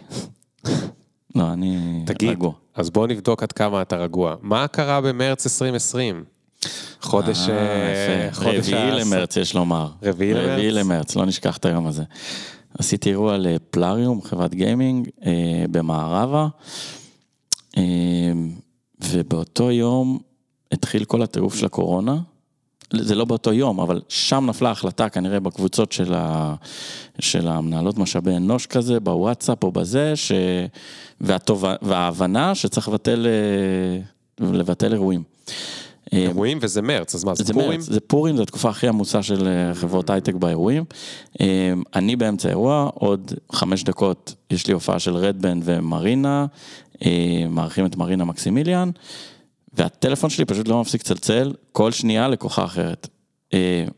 לא, אני תגיד, רגוע. אז בוא נבדוק עד כמה אתה רגוע. מה קרה במרץ 2020? חודש... אה, אה. חודש רביעי למרץ, יש לומר. רביעי למרץ? רביעי למרץ, לא נשכח את היום הזה. עשיתי אירוע לפלאריום, חברת גיימינג, אה, במערבה, אה, ובאותו יום התחיל כל הטירוף של הקורונה. זה לא באותו יום, אבל שם נפלה החלטה כנראה בקבוצות של, ה... של המנהלות משאבי אנוש כזה, בוואטסאפ או בזה, ש... והטוב... וההבנה שצריך לבטל, אה, לבטל אירועים. אה, אירועים וזה מרץ, אז מה, זה זה פורים? מרץ, זה פורים, זו התקופה הכי עמוסה של אה, חברות הייטק באירועים. אה, אני באמצע האירוע, עוד חמש דקות יש לי הופעה של רדבן ומרינה, מארחים את מרינה מקסימיליאן, והטלפון שלי פשוט לא מפסיק לצלצל, כל שנייה לקוחה אחרת.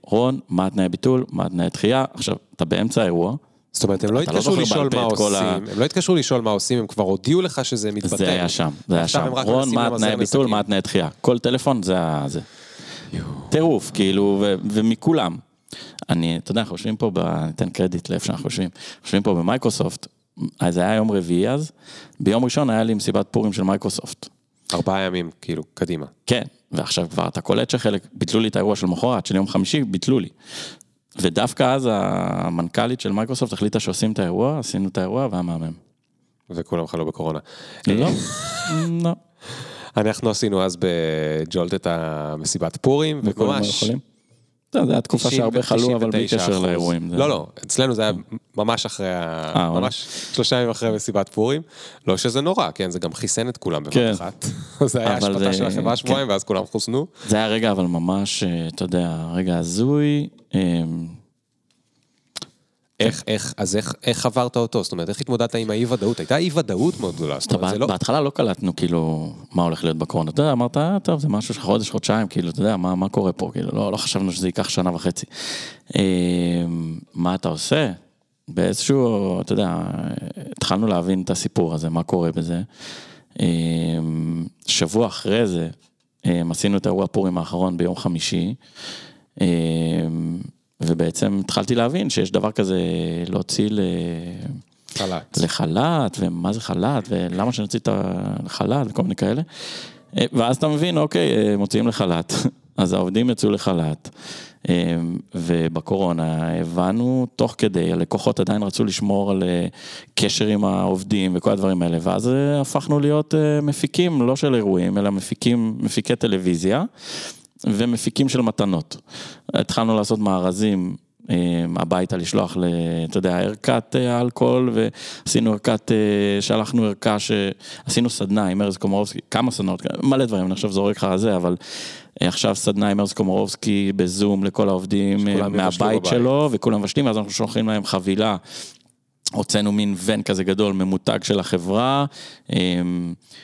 רון, מה התנאי ביטול, מה התנאי דחייה, עכשיו, אתה באמצע האירוע, זאת אומרת, הם לא לא התקשרו זוכר לשאול מה כל ה- עושים, הם לא התקשרו לשאול מה עושים, הם כבר הודיעו לך שזה מתבטל. זה היה שם, זה היה שם. רון, מה התנאי ביטול. מה התנאי דחייה. כל טלפון זה ה... זה. טירוף, כאילו, ו- ומכולם. אני, אתה יודע, אנחנו יושבים פה, ב- ניתן קרדיט לאיפה שאנחנו יושבים, יושבים פה במייקרוסופט, זה היה יום רביעי אז, ביום ראשון היה לי מסיבת פורים של מייקרוסופט. ארבעה ימים, כאילו, קדימה. כן, ועכשיו כבר אתה קולט שחלק, ביטלו לי את האירוע של מחרת, של יום חמישי, ביטלו לי. ודווקא אז המנכ"לית של מייקרוסופט החליטה שעושים את האירוע, עשינו את האירוע והיה מהמם. וכולם חלו בקורונה. לא, לא. אנחנו עשינו אז בג'ולט את המסיבת פורים, וממש... אתה יודע, זו התקופה שהרבה חלו, אבל בלי 99%. קשר לאירועים. זה- לא, לא, אצלנו זה היה ממש אחרי, אה, וואלה. ממש שלושה ימים אחרי מסיבת פורים. לא שזה נורא, כן, זה גם חיסן את כולם בבת כן. אחת. זה היה השפטה זה- של החברה כן. שבועיים, ואז כולם חוסנו. זה היה רגע, אבל ממש, אה, אתה יודע, רגע הזוי. איך, איך, אז איך, איך עברת אותו? זאת אומרת, איך התמודדת עם האי ודאות? הייתה אי ודאות מאוד גדולה, זאת אומרת, זה לא... בהתחלה לא קלטנו כאילו מה הולך להיות בקורונה, אתה יודע, אמרת, "אה, טוב, זה משהו של חודש, חודשיים, כאילו, אתה יודע, מה, מה קורה פה, כאילו, לא, לא חשבנו שזה ייקח שנה וחצי. אה, מה אתה עושה? באיזשהו, אתה יודע, התחלנו להבין את הסיפור הזה, מה קורה בזה. אה, שבוע אחרי זה, אה, עשינו את האירוע פורים האחרון ביום חמישי, ובעצם התחלתי להבין שיש דבר כזה להוציא ל... חל"ת. לחל"ת, ומה זה חל"ת, ולמה שנוציא את החל"ת, וכל מיני כאלה. אה, ואז אתה מבין, אוקיי, אה, מוציאים לחל"ת, אז העובדים יצאו לחל"ת. אה, ובקורונה הבנו, תוך כדי, הלקוחות עדיין רצו לשמור על קשר עם העובדים וכל הדברים האלה, ואז הפכנו להיות מפיקים, לא של אירועים, אלא מפיקים, מפיקי טלוויזיה. ומפיקים של מתנות. התחלנו לעשות מארזים אה, הביתה, לשלוח, ל, אתה יודע, ערכת אה, אלכוהול, ועשינו ערכת, אה, שלחנו ערכה שעשינו סדנה עם ארז קומורובסקי, כמה סדנות, מלא דברים, אני עכשיו זורק לך על זה, אבל אה, עכשיו סדנה עם ארז קומורובסקי בזום לכל העובדים אה, מהבית. שלו, וכולם מבשלים, ואז אנחנו שולחים להם חבילה. הוצאנו מין ון כזה גדול, ממותג של החברה,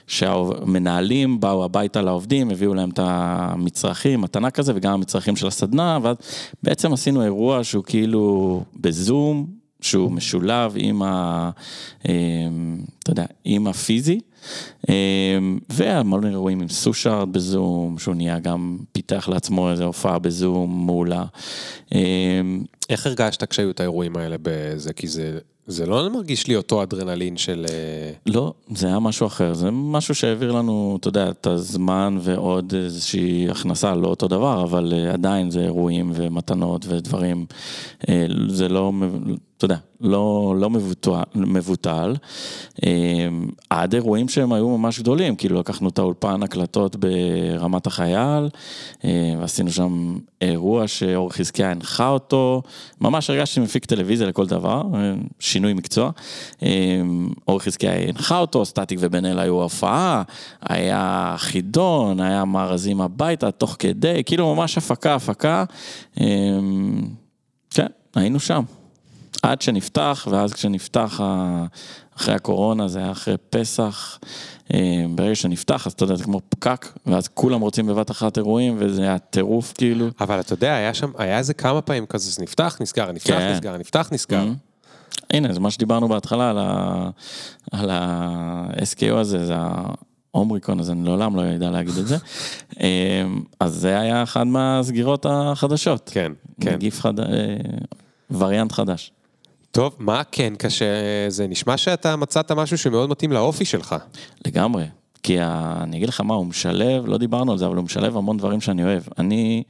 שהמנהלים באו הביתה לעובדים, הביאו להם את המצרכים, מתנה כזה, וגם המצרכים של הסדנה, ואז בעצם עשינו אירוע שהוא כאילו בזום, שהוא משולב עם ה... אתה יודע, עם הפיזי. והמון אירועים עם סושארד בזום, שהוא נהיה גם, פיתח לעצמו איזו הופעה בזום מעולה. איך הרגשת כשהיו את האירועים האלה בזה? כי זה... זה לא מרגיש לי אותו אדרנלין של... לא, זה היה משהו אחר, זה משהו שהעביר לנו, אתה יודע, את הזמן ועוד איזושהי הכנסה, לא אותו דבר, אבל עדיין זה אירועים ומתנות ודברים, זה לא, אתה יודע, לא, לא מבוטל, מבוטל, עד אירועים שהם היו ממש גדולים, כאילו לקחנו את האולפן הקלטות ברמת החייל, ועשינו שם אירוע שאור חזקיה הנחה אותו, ממש הרגשתי מפיק טלוויזיה לכל דבר, שינוי מקצוע, אור חזקיה הנחה אותו, סטטיק ובן אל היו הופעה, היה חידון, היה מארזים הביתה תוך כדי, כאילו ממש הפקה, הפקה, כן, היינו שם. עד שנפתח, ואז כשנפתח אחרי הקורונה, זה היה אחרי פסח, ברגע שנפתח, אז אתה יודע, זה כמו פקק, ואז כולם רוצים בבת אחת אירועים, וזה היה טירוף כאילו. אבל אתה יודע, היה שם, היה איזה כמה פעמים כזה, זה נפתח, נסגר, נפתח, כן. נסגר, נפתח, נסגר. Mm-hmm. הנה, זה מה שדיברנו בהתחלה על ה-SKO הזה, זה האומריקון, אז אני לעולם לא יודע להגיד את זה. אז זה היה אחד מהסגירות החדשות. כן, כן. נגיף חדש, וריאנט חדש. טוב, מה כן קשה? זה נשמע שאתה מצאת משהו שמאוד מתאים לאופי שלך. לגמרי. כי אני אגיד לך מה, הוא משלב, לא דיברנו על זה, אבל הוא משלב המון דברים שאני אוהב. אני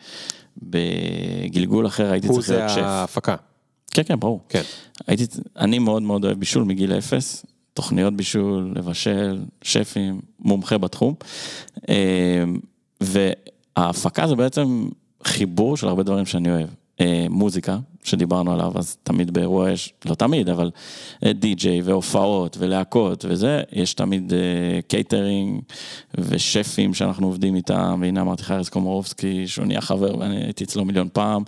בגלגול אחר הייתי צריך להיות שף. הוא זה ההפקה. כן, כן, ברור. כן. הייתי, אני מאוד מאוד אוהב בישול מגיל אפס, תוכניות בישול, לבשל, שפים, מומחה בתחום. וההפקה זה בעצם חיבור של הרבה דברים שאני אוהב. מוזיקה, שדיברנו עליו, אז תמיד באירוע יש, לא תמיד, אבל די-ג'יי והופעות ולהקות וזה, יש תמיד קייטרינג ושפים שאנחנו עובדים איתם, והנה אמרתי לך ארז קומורובסקי, שהוא נהיה חבר ואני הייתי אצלו מיליון פעם,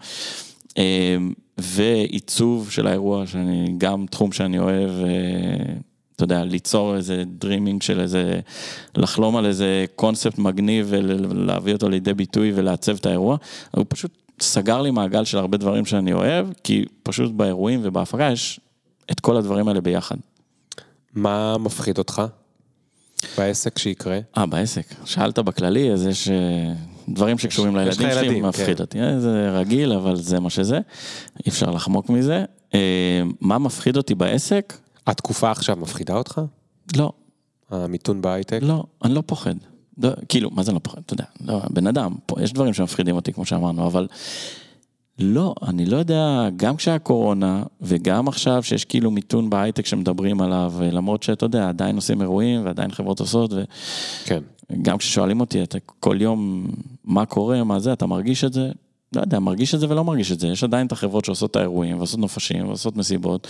ועיצוב של האירוע, שאני גם תחום שאני אוהב. אתה יודע, ליצור איזה דרימינג של איזה, לחלום על איזה קונספט מגניב ולהביא אותו לידי ביטוי ולעצב את האירוע, הוא פשוט סגר לי מעגל של הרבה דברים שאני אוהב, כי פשוט באירועים ובהפקה יש את כל הדברים האלה ביחד. מה מפחיד אותך בעסק שיקרה? אה, בעסק. שאלת בכללי, אז יש דברים שקשורים לילדים שלי, מפחיד כן. אותי. זה רגיל, אבל זה מה שזה, אי אפשר לחמוק מזה. מה מפחיד אותי בעסק? התקופה עכשיו מפחידה אותך? לא. המיתון בהייטק? לא, אני לא פוחד. לא, כאילו, מה זה לא פוחד? אתה יודע, לא, בן אדם, פה יש דברים שמפחידים אותי, כמו שאמרנו, אבל לא, אני לא יודע, גם כשהיה קורונה, וגם עכשיו שיש כאילו מיתון בהייטק שמדברים עליו, למרות שאתה יודע, עדיין עושים אירועים, ועדיין חברות עושות, ו... כן. גם כששואלים אותי, אתה כל יום, מה קורה, מה זה, אתה מרגיש את זה? לא יודע, מרגיש את זה ולא מרגיש את זה, יש עדיין את החברות שעושות את האירועים, ועושות נופשים, ועושות מסיבות,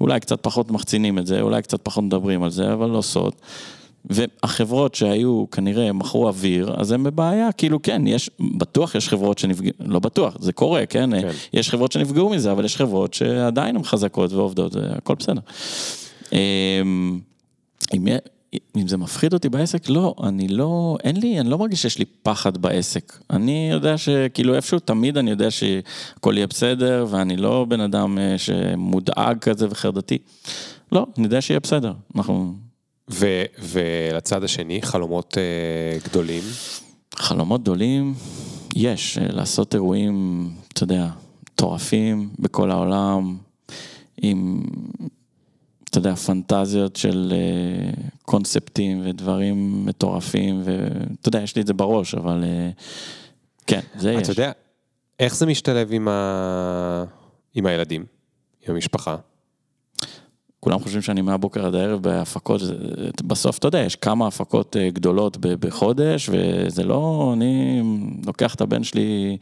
אולי קצת פחות מחצינים את זה, אולי קצת פחות מדברים על זה, אבל עושות. והחברות שהיו כנראה מכרו אוויר, אז הם בבעיה, כאילו כן, יש, בטוח יש חברות שנפגעו, לא בטוח, זה קורה, כן? כן? יש חברות שנפגעו מזה, אבל יש חברות שעדיין הן חזקות ועובדות, הכל בסדר. אמ, אם, אם זה מפחיד אותי בעסק, לא, אני לא, אין לי, אני לא מרגיש שיש לי פחד בעסק. אני יודע שכאילו איפשהו, תמיד אני יודע שהכל יהיה בסדר, ואני לא בן אדם אה, שמודאג כזה וחרדתי. לא, אני יודע שיהיה בסדר, אנחנו... ו- ולצד השני, חלומות uh, גדולים? חלומות גדולים, יש, אה, לעשות אירועים, אתה יודע, מטורפים בכל העולם, עם, אתה יודע, פנטזיות של uh, קונספטים ודברים מטורפים, ואתה יודע, יש לי את זה בראש, אבל uh, כן, זה יש. אתה יודע, איך זה משתלב עם, ה... עם הילדים, עם המשפחה? כולם חושבים שאני מהבוקר עד הערב בהפקות, בסוף אתה יודע, יש כמה הפקות אה, גדולות בחודש, וזה לא, אני לוקח את הבן שלי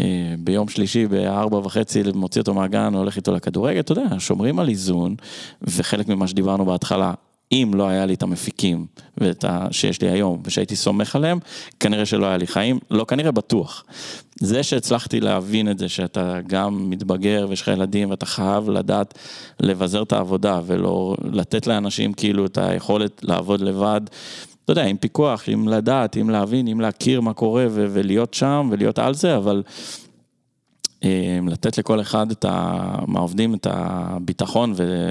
אה, ביום שלישי בארבע וחצי, מוציא אותו מהגן, הולך איתו לכדורגל, אתה יודע, שומרים על איזון, וחלק ממה שדיברנו בהתחלה, אם לא היה לי את המפיקים ואת ה... שיש לי היום ושהייתי סומך עליהם, כנראה שלא היה לי חיים, לא כנראה בטוח. זה שהצלחתי להבין את זה שאתה גם מתבגר ויש לך ילדים ואתה חייב לדעת לבזר את העבודה ולא לתת לאנשים כאילו את היכולת לעבוד לבד. אתה יודע, עם פיקוח, עם לדעת, עם להבין, עם להכיר מה קורה ו- ולהיות שם ולהיות על זה, אבל אה, לתת לכל אחד את ה... מהעובדים את הביטחון ו...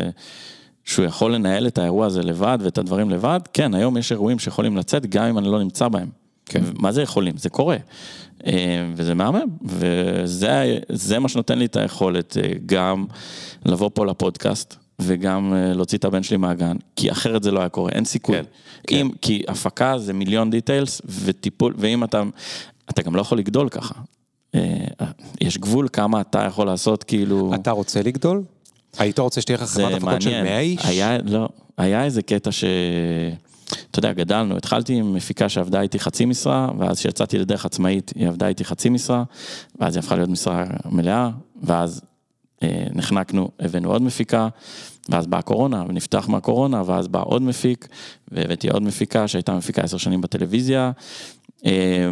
שהוא יכול לנהל את האירוע הזה לבד ואת הדברים לבד, כן, היום יש אירועים שיכולים לצאת גם אם אני לא נמצא בהם. כן. מה זה יכולים? זה קורה. אה, וזה מהמם, וזה מה שנותן לי את היכולת אה, גם לבוא פה לפודקאסט. וגם אה, להוציא את הבן שלי מהגן, כי אחרת זה לא היה קורה, אין סיכוי. כן, כן. אם, כי הפקה זה מיליון דיטיילס, וטיפול, ואם אתה, אתה גם לא יכול לגדול ככה. יש גבול כמה אתה יכול לעשות, כאילו... אתה רוצה לגדול? היית רוצה שתהיה לך חברת הפקות של 100 איש? היה, לא, היה איזה קטע ש... אתה יודע, גדלנו, התחלתי עם מפיקה שעבדה איתי חצי משרה, ואז כשיצאתי לדרך עצמאית, היא עבדה איתי חצי משרה, ואז היא הפכה להיות משרה מלאה, ואז אה, נחנקנו, הבאנו עוד מפיקה, ואז באה הקורונה, ונפתח מהקורונה, ואז בא עוד מפיק, והבאתי עוד מפיקה שהייתה מפיקה עשר שנים בטלוויזיה. אה,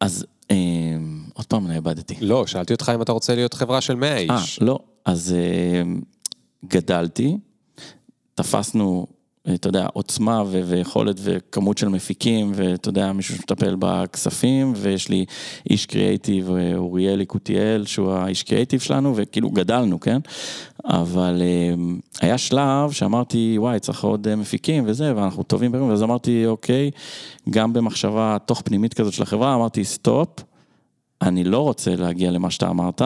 אז אה, עוד פעם נאבדתי. לא, שאלתי אותך אם אתה רוצה להיות חברה של 100 איש. אה, לא, אז אה, גדלתי, תפסנו, אתה יודע, עוצמה ו- ויכולת וכמות של מפיקים, ואתה יודע, מישהו שמטפל בכספים, ויש לי איש קריאייטיב, אוריאל יקותיאל, שהוא האיש קריאייטיב שלנו, וכאילו גדלנו, כן? אבל אה, היה שלב שאמרתי, וואי, צריך עוד אה, מפיקים וזה, ואנחנו טובים ואז אמרתי, אוקיי, גם במחשבה תוך פנימית כזאת של החברה, אמרתי, סטופ. אני לא רוצה להגיע למה שאתה אמרת,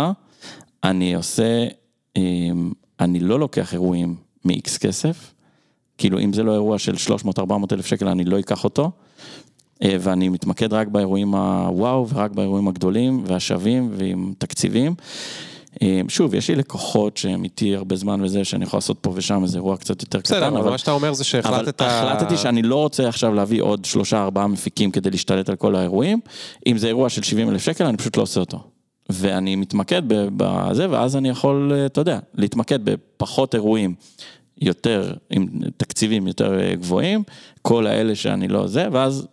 אני עושה, אמ, אני לא לוקח אירועים מ-X כסף, כאילו אם זה לא אירוע של 300-400 אלף שקל אני לא אקח אותו, אה, ואני מתמקד רק באירועים הוואו ורק באירועים הגדולים והשווים ועם תקציבים. אה, שוב, יש לי לקוחות שהם איתי הרבה זמן וזה, שאני יכול לעשות פה ושם איזה אירוע קצת יותר קטן. בסדר, אבל מה שאתה אומר זה שהחלטת... אבל החלטתי שאני לא רוצה עכשיו להביא עוד שלושה, ארבעה מפיקים כדי להשתלט על כל האירועים. אם זה אירוע של 70 אלף שקל, אני פשוט לא עושה אותו. ואני מתמקד בזה, ואז אני יכול, אה, אתה יודע, להתמקד בפחות אירועים. יותר, עם תקציבים יותר אה, גבוהים, כל האלה שאני לא זה, ואז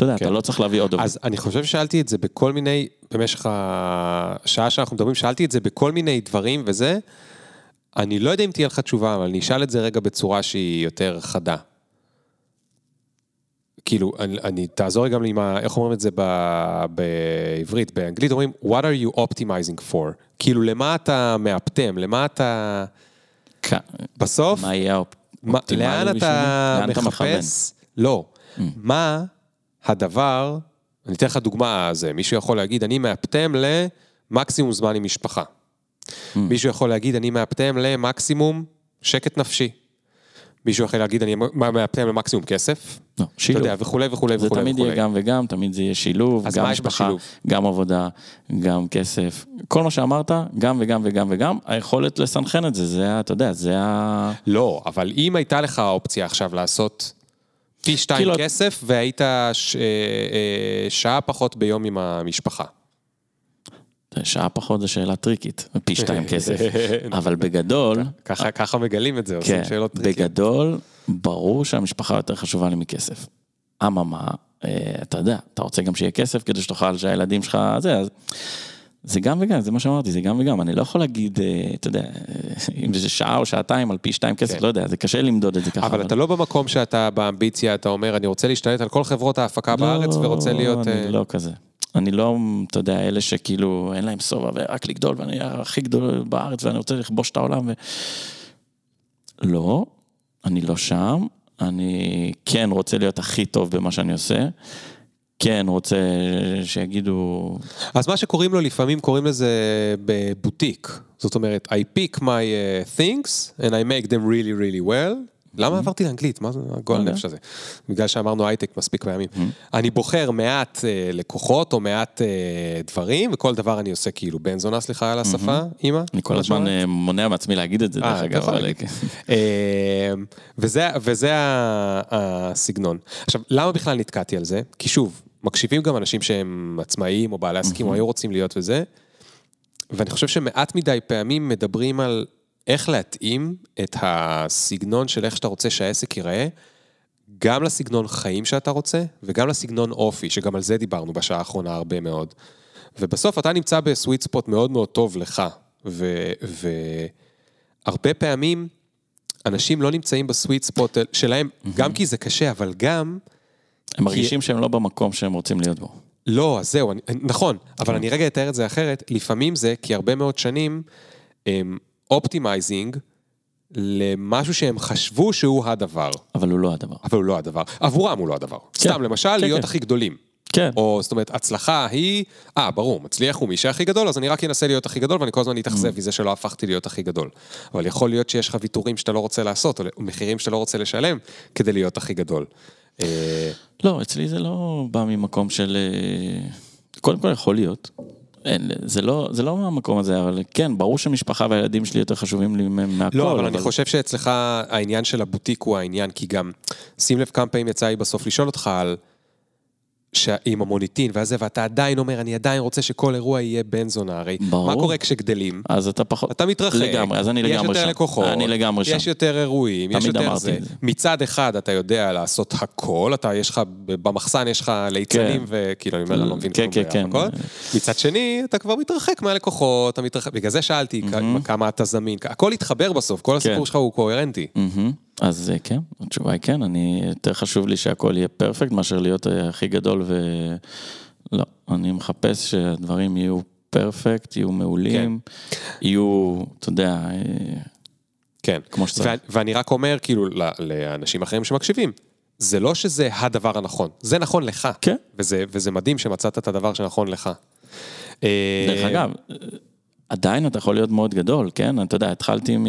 אתה יודע, כן. אתה לא צריך להביא עוד עובדים. אז אני חושב ששאלתי את זה בכל מיני, במשך השעה שאנחנו מדברים, שאלתי את זה בכל מיני דברים וזה, אני לא יודע אם תהיה לך תשובה, אבל אני אשאל את זה רגע בצורה שהיא יותר חדה. כאילו, אני, אני תעזור גם לי עם ה... איך אומרים את זה ב, בעברית, באנגלית אומרים, what are you optimizing for? כאילו, למה אתה מאפטם? למה אתה... כ... בסוף... מה יהיה האופטימלי לאן אתה מחפש? לא. Mm. מה הדבר, אני אתן לך דוגמה, זה, מישהו יכול להגיד, אני מאפטם למקסימום זמן עם משפחה. Mm. מישהו יכול להגיד, אני מאפטם למקסימום שקט נפשי. מישהו יכול להגיד, אני מאפטם למקסימום כסף. לא, שילוב. אתה יודע, וכולי וכולי וכולי. זה תמיד יהיה גם וגם, תמיד זה יהיה שילוב, גם משפחה, גם עבודה, גם כסף. כל מה שאמרת, גם וגם וגם וגם, היכולת לסנכרן את זה, זה, אתה יודע, זה ה... לא, אבל אם הייתה לך אופציה עכשיו לעשות פי שתיים כאילו... כסף, והיית ש... אה, אה, שעה פחות ביום עם המשפחה. שעה פחות זה שאלה טריקית, פי שתיים כסף. אבל בגדול... ככה, ככה מגלים את זה, עושים כן, שאלות טריקיות. בגדול, ברור שהמשפחה יותר חשובה לי מכסף. אממה, אה, אתה יודע, אתה רוצה גם שיהיה כסף כדי שתוכל שהילדים שלך, זה, אז... זה גם וגם, זה מה שאמרתי, זה גם וגם. אני לא יכול להגיד, אה, אתה יודע, אה, אם זה שעה או שעתיים על פי שתיים כסף, כן. לא יודע, זה קשה למדוד את זה ככה. אבל, אבל אתה לא במקום שאתה באמביציה, אתה אומר, אני רוצה להשתלט על כל חברות ההפקה לא, בארץ ורוצה להיות... אני uh... לא כזה. אני לא, אתה יודע, אלה שכאילו אין להם שובע ורק לגדול, ואני הכי גדול בארץ ואני רוצה לכבוש את העולם ו... לא, אני לא שם. אני כן רוצה להיות הכי טוב במה שאני עושה. כן, רוצה שיגידו... אז מה שקוראים לו לפעמים קוראים לזה בבוטיק. זאת אומרת, I pick my uh, things and I make them really really well. למה עברתי לאנגלית? מה זה הגועל נפש הזה? בגלל שאמרנו הייטק מספיק פעמים. אני בוחר מעט אה, לקוחות או מעט אה, דברים, וכל דבר אני עושה כאילו בן זונה, סליחה על השפה, אימא. אני כל הזמן אה, מונע מעצמי להגיד את זה, דרך אגב. כן. וזה הסגנון. עכשיו, למה בכלל נתקעתי על זה? כי שוב, מקשיבים גם אנשים שהם עצמאיים או בעלי עסקים או היו רוצים להיות וזה, ואני חושב שמעט מדי פעמים מדברים על איך להתאים את הסגנון של איך שאתה רוצה שהעסק ייראה, גם לסגנון חיים שאתה רוצה, וגם לסגנון אופי, שגם על זה דיברנו בשעה האחרונה הרבה מאוד. ובסוף אתה נמצא ב sweet spot מאוד מאוד טוב לך, והרבה פעמים אנשים לא נמצאים ב sweet spot שלהם, גם כי זה קשה, אבל גם... הם מרגישים שהם לא במקום שהם רוצים להיות בו. לא, אז זהו, אני, נכון, אבל אני רגע אתאר את זה אחרת. לפעמים זה כי הרבה מאוד שנים הם optimizing למשהו שהם חשבו שהוא הדבר. אבל הוא לא הדבר. אבל הוא לא הדבר. עבורם הוא לא הדבר. כן. סתם, למשל, כן, להיות כן. הכי גדולים. כן. או זאת אומרת, הצלחה היא, אה, ברור, מצליח הוא מי שהכי גדול, אז אני רק אנסה להיות הכי גדול, ואני כל הזמן Mm. אתאכזב מזה שלא הפכתי להיות הכי גדול. אבל יכול להיות שיש לך ויתורים שאתה לא רוצה לעשות, או מחירים שאתה לא רוצה לשלם, כדי להיות הכי גדול. אה, לא, אצלי זה לא בא ממקום של... אה, קודם כל יכול להיות. אין, זה לא, זה לא מהמקום הזה, אבל כן, ברור שמשפחה והילדים שלי יותר חשובים לי מהכל. לא, אבל אני חושב שאצלך העניין של הבוטיק הוא העניין, כי גם, שים לב כמה פעמים יצא לי בסוף לשאול אותך על... שה- עם המוניטין וזה, ואתה עדיין אומר, אני עדיין רוצה שכל אירוע יהיה בן זונה, הרי ברור. מה קורה כשגדלים? אז אתה פחות... אתה מתרחק, לגמרי, אז אני לגמרי יש יותר שם. לקוחות, אני לגמרי שם. יש יותר אירועים, יש יותר אמרתי זה. זה. מצד אחד אתה יודע לעשות הכל, אתה יש לך, במחסן יש לך ליצנים, כן. וכאילו, אני אומר, לא מבין כן, כלום כן, כן. מצד שני, אתה כבר מתרחק מהלקוחות, אתה מתרחק, בגלל זה שאלתי כ- כמה אתה זמין, הכל התחבר בסוף, כל הסיפור כן. שלך הוא קוהרנטי. מהמם. אז אה, כן, התשובה היא כן, אני, יותר חשוב לי שהכל יהיה פרפקט מאשר להיות אה, הכי גדול ו... לא, אני מחפש שהדברים יהיו פרפקט, יהיו מעולים, יהיו, אתה יודע, אה, כן. כמו שצריך. ו- ואני רק אומר, כאילו, ל- לאנשים אחרים שמקשיבים, זה לא שזה הדבר הנכון, זה נכון לך. כן. וזה, וזה מדהים שמצאת את הדבר שנכון לך. דרך אגב, עדיין אתה יכול להיות מאוד גדול, כן? אתה יודע, התחלתי מ...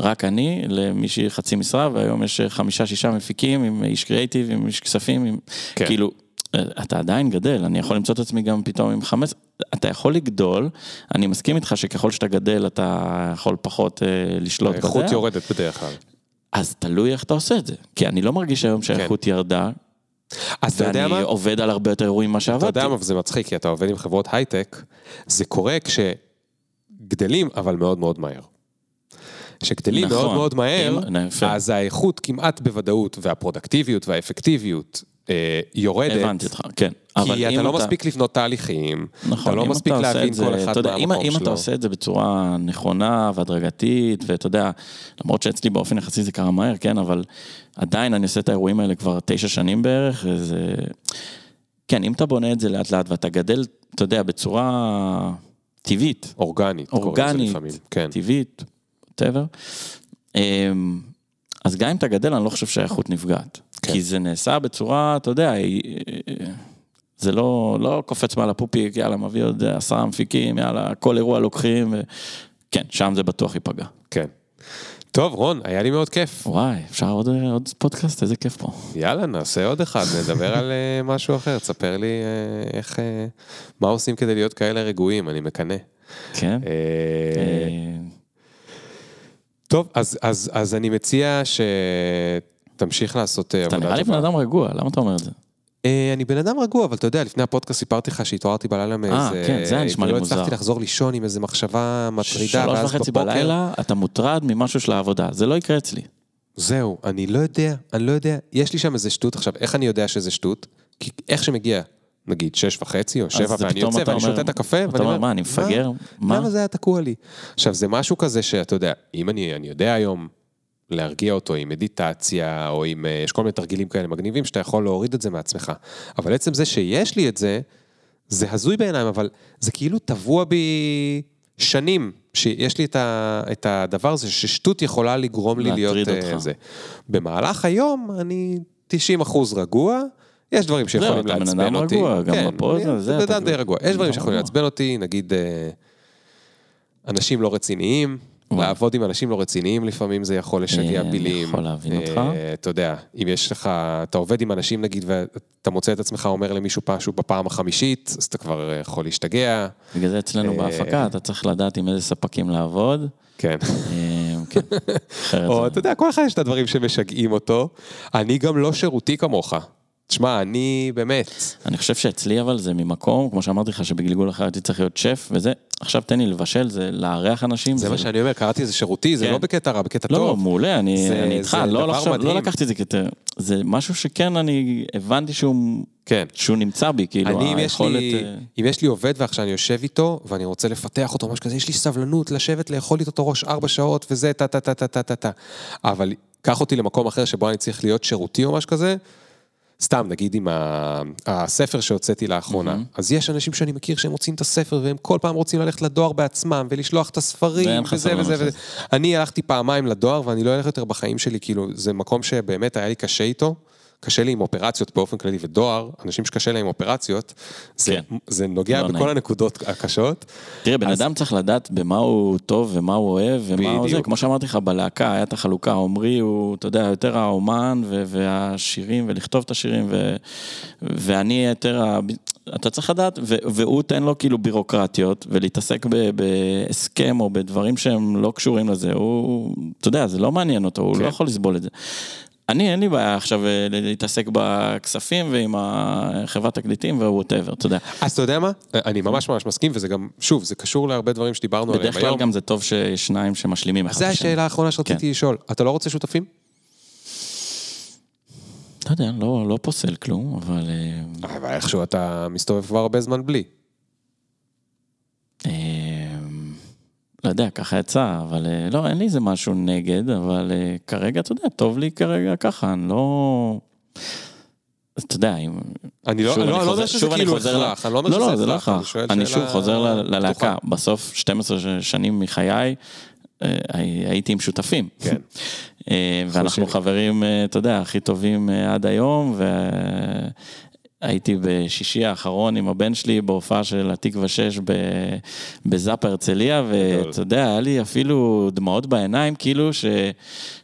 רק אני למישהי חצי משרה, והיום יש חמישה-שישה מפיקים עם איש קריאיטיב, עם איש כספים, עם... כן. כאילו, אתה עדיין גדל, אני יכול למצוא את עצמי גם פתאום עם חמש... אתה יכול לגדול, אני מסכים איתך שככל שאתה גדל אתה יכול פחות אה, לשלוט בזה. האיכות יורדת בדרך כלל. אז תלוי איך אתה עושה את זה. כי אני לא מרגיש היום שהאיכות ירדה, אז אתה יודע ואני מה? עובד על הרבה יותר אירועים ממה אתה שעבדתי. יודע מה, וזה מצחיק, כי אתה עובד עם חברות הייטק, זה קורה כשגדלים, אבל מאוד מאוד מהר. כשגדלים נכון. מאוד מאוד מהר, אם-. אז האיכות כמעט בוודאות, והפרודקטיביות והאפקטיביות יורדת. הבנתי אותך, כן. כי אם אתה לא מספיק לבנות תהליכים, נכון, אתה לא אם מספיק עושה להבין זה, כל אחד אתה אם, מהמקום אם שלו. אתה עושה את זה בצורה נכונה והדרגתית, ואתה יודע, למרות שאצלי באופן יחסי זה קרה מהר, כן, אבל עדיין אני עושה את האירועים האלה כבר תשע שנים בערך, וזה... כן, אם אתה בונה את זה לאט לאט ואתה גדל, אתה יודע, בצורה טבעית, אורגנית, אורגנית. כן. טבעית, whatever, אמ, אז גם אם אתה גדל, אני לא חושב שהאיכות נפגעת. כן. כי זה נעשה בצורה, אתה יודע, זה לא, לא קופץ מעל הפופיק, יאללה, מביא עוד עשרה מפיקים, יאללה, כל אירוע לוקחים, ו... כן, שם זה בטוח ייפגע. כן. טוב, רון, היה לי מאוד כיף. וואי, אפשר עוד, עוד פודקאסט? איזה כיף פה. יאללה, נעשה עוד אחד, נדבר על אה, משהו אחר. תספר לי אה, איך, אה, מה עושים כדי להיות כאלה רגועים, אני מקנא. כן? טוב, אז, אז, אז אני מציע שתמשיך לעשות אה, אתה עבודה נראה לי בן טובה. אדם רגוע, למה אתה אומר את זה? אה, אני בן אדם רגוע, אבל אתה יודע, לפני הפודקאסט סיפרתי לך שהתעוררתי בלילה מאיזה... כן, זה היה נשמע לי ולא מוזר. הצלחתי לחזור לישון עם איזה מחשבה מטרידה, שלוש ואז וחצי בבוקר... בלילה, אתה מוטרד ממשהו של העבודה, זה לא יקרה אצלי. זהו, אני לא יודע, אני לא יודע. יש לי שם איזה שטות. עכשיו, איך אני יודע שזה שטות? כי איך שמגיע, נגיד, שש וחצי או שבע, ואני יוצא אתה ואני שותה את הקפה, אתה ואני אומר, מה, אני מפגר? מה? למה זה היה תקוע לי? עכשיו, זה משהו כזה שאתה יודע, אם אני, אני יודע היום להרגיע אותו עם מדיטציה, או עם, אה, יש כל מיני תרגילים כאלה מגניבים, שאתה יכול להוריד את זה מעצמך. אבל עצם זה שיש לי את זה, זה הזוי בעיניים, אבל זה כאילו טבוע בי שנים, שיש לי את, ה, את הדבר הזה, ששטות יכולה לגרום לי להיות... אה, אותך. זה. במהלך היום אני 90 אחוז רגוע, יש דברים שיכולים אתה בן לעצבן אדם אותי. רגוע, גם כן, אני הזה, בן אתה אדם די רגוע. יש דברים שיכולים. לעצבן אותי, נגיד אה, אנשים לא רציניים. לעבוד עם אנשים לא רציניים לפעמים זה יכול לשגע אה, אני פילים. יכול להבין אה, אותך. אתה יודע, אם יש לך, אתה עובד עם אנשים נגיד ואתה מוצא את עצמך אומר למישהו משהו בפעם החמישית, אז אתה כבר אה, יכול להשתגע. בגלל זה אצלנו אה, בהפקה, אתה צריך לדעת עם איזה ספקים לעבוד. כן. אה, כן, או אתה יודע, כל אחד יש את הדברים שמשגעים אותו. אני גם לא שירותי כמוך. תשמע, אני באמת... אני חושב שאצלי אבל זה ממקום, כמו שאמרתי לך, שבגלגול אחר הייתי צריך להיות שף וזה, עכשיו תן לי לבשל, זה לארח אנשים. זה מה שאני אומר, קראתי לזה שירותי, זה כן. לא בקטע רע, בקטע לא, טוב. מעולה, אני זה- אני איתך, זה לא לחשוב- לא. לקחתי את זה כתר. זה משהו שכן, אני הבנתי שהוא כן. שהוא נמצא בי, כאילו, אני, אם יש, היכולת... לי, אה, אם יש לי עובד ועכשיו אני יושב איתו, ואני רוצה לפתח אותו, משהו כזה, יש לי סבלנות לשבת, לאכול איתו את הראש ארבע שעות, וזה, טה טה טה טה טה טה. אבל קח אותי למקום אחר שבו אני צריך להיות שירותי או משהו כזה, סתם, נגיד עם ה... הספר שהוצאתי לאחרונה, אז יש אנשים שאני מכיר שהם מוצאים את הספר, והם כל פעם רוצים ללכת לדואר בעצמם, ולשלוח את הספרים, וזה וזה. וזה. אני הלכתי פעמיים לדואר, ואני לא אלך יותר בחיים שלי, כאילו, זה מקום שבאמת היה לי קשה איתו. קשה לי עם אופרציות באופן כללי, ודואר, אנשים שקשה להם עם אופרציות, זה, כן. זה נוגע לא בכל נעים. הנקודות הקשות. תראה, בן אז- אדם צריך לדעת במה הוא טוב ומה הוא אוהב ומה הוא זה. בדיוק. כמו שאמרתי לך, בלהקה היה את החלוקה, עמרי הוא, אתה יודע, יותר האומן ו- והשירים ולכתוב את השירים, ו- ואני יותר ה... אתה צריך לדעת, ו- והוא תן לו כאילו בירוקרטיות, ולהתעסק ב- בהסכם או בדברים שהם לא קשורים לזה, הוא, אתה יודע, זה לא מעניין אותו, הוא כן. לא יכול לסבול את זה. אני, אין לי בעיה עכשיו אה, להתעסק בכספים ועם החברת תקליטים וווטאבר, אתה יודע. אז אתה יודע מה? אני ממש ממש מסכים, וזה גם, שוב, זה קשור להרבה דברים שדיברנו עליהם בדרך כלל היום. גם זה טוב שיש שניים שמשלימים אחד את זו השני. השאלה האחרונה שרציתי כן. לשאול. אתה לא רוצה שותפים? לא יודע, לא, לא פוסל כלום, אבל... אה, אבל איכשהו אתה מסתובב כבר הרבה זמן בלי. לא יודע, ככה יצא, אבל אה, לא, אין לי איזה משהו נגד, אבל אה, כרגע, אתה יודע, טוב לי כרגע ככה, אני לא... אתה יודע, אם... אני לא אני לא- אני אני לא חוזר- שזה אני כאילו הכרח, אני לא אומר לא, שזה לא, זה לא הכרח, אני. שואל אני שאלה שוב חוזר. ללהקה. בסוף 12 שנים מחיי, אה, הייתי עם שותפים. כן. ואנחנו. חברים, אתה יודע, הכי טובים עד היום, והייתי בשישי האחרון עם הבן שלי בהופעה של התקווה 6 ב- בזאפ הרצליה, ואתה יודע, היה לי אפילו דמעות בעיניים, כאילו ש,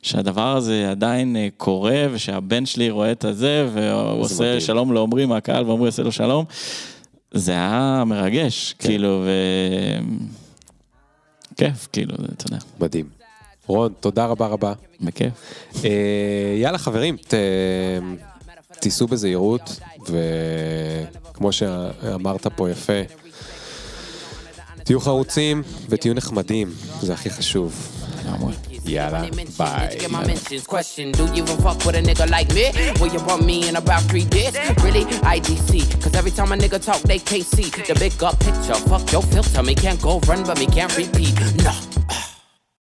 שהדבר הזה עדיין אה, קורה, ושהבן שלי רואה את הזה, והוא עושה מדהים. שלום לעומרי מהקהל, ועומרי עושה לו שלום. זה היה מרגש, כן. כאילו, ו... כיף, כאילו, אתה יודע, מדהים. רון, תודה רבה רבה. בכיף. אה, יאללה חברים, ת, תיסעו בזהירות, וכמו שאמרת פה יפה, תהיו חרוצים ותהיו נחמדים, זה הכי חשוב. יאללה, ביי. bitch, get my mentions. Question, do you even fuck with a nigga like me? Will you want me in about three days? Really? IDC. Cause every time a nigga talk, they can't see the big up picture. Fuck your filter, me can't go run, but me can't repeat. Nah.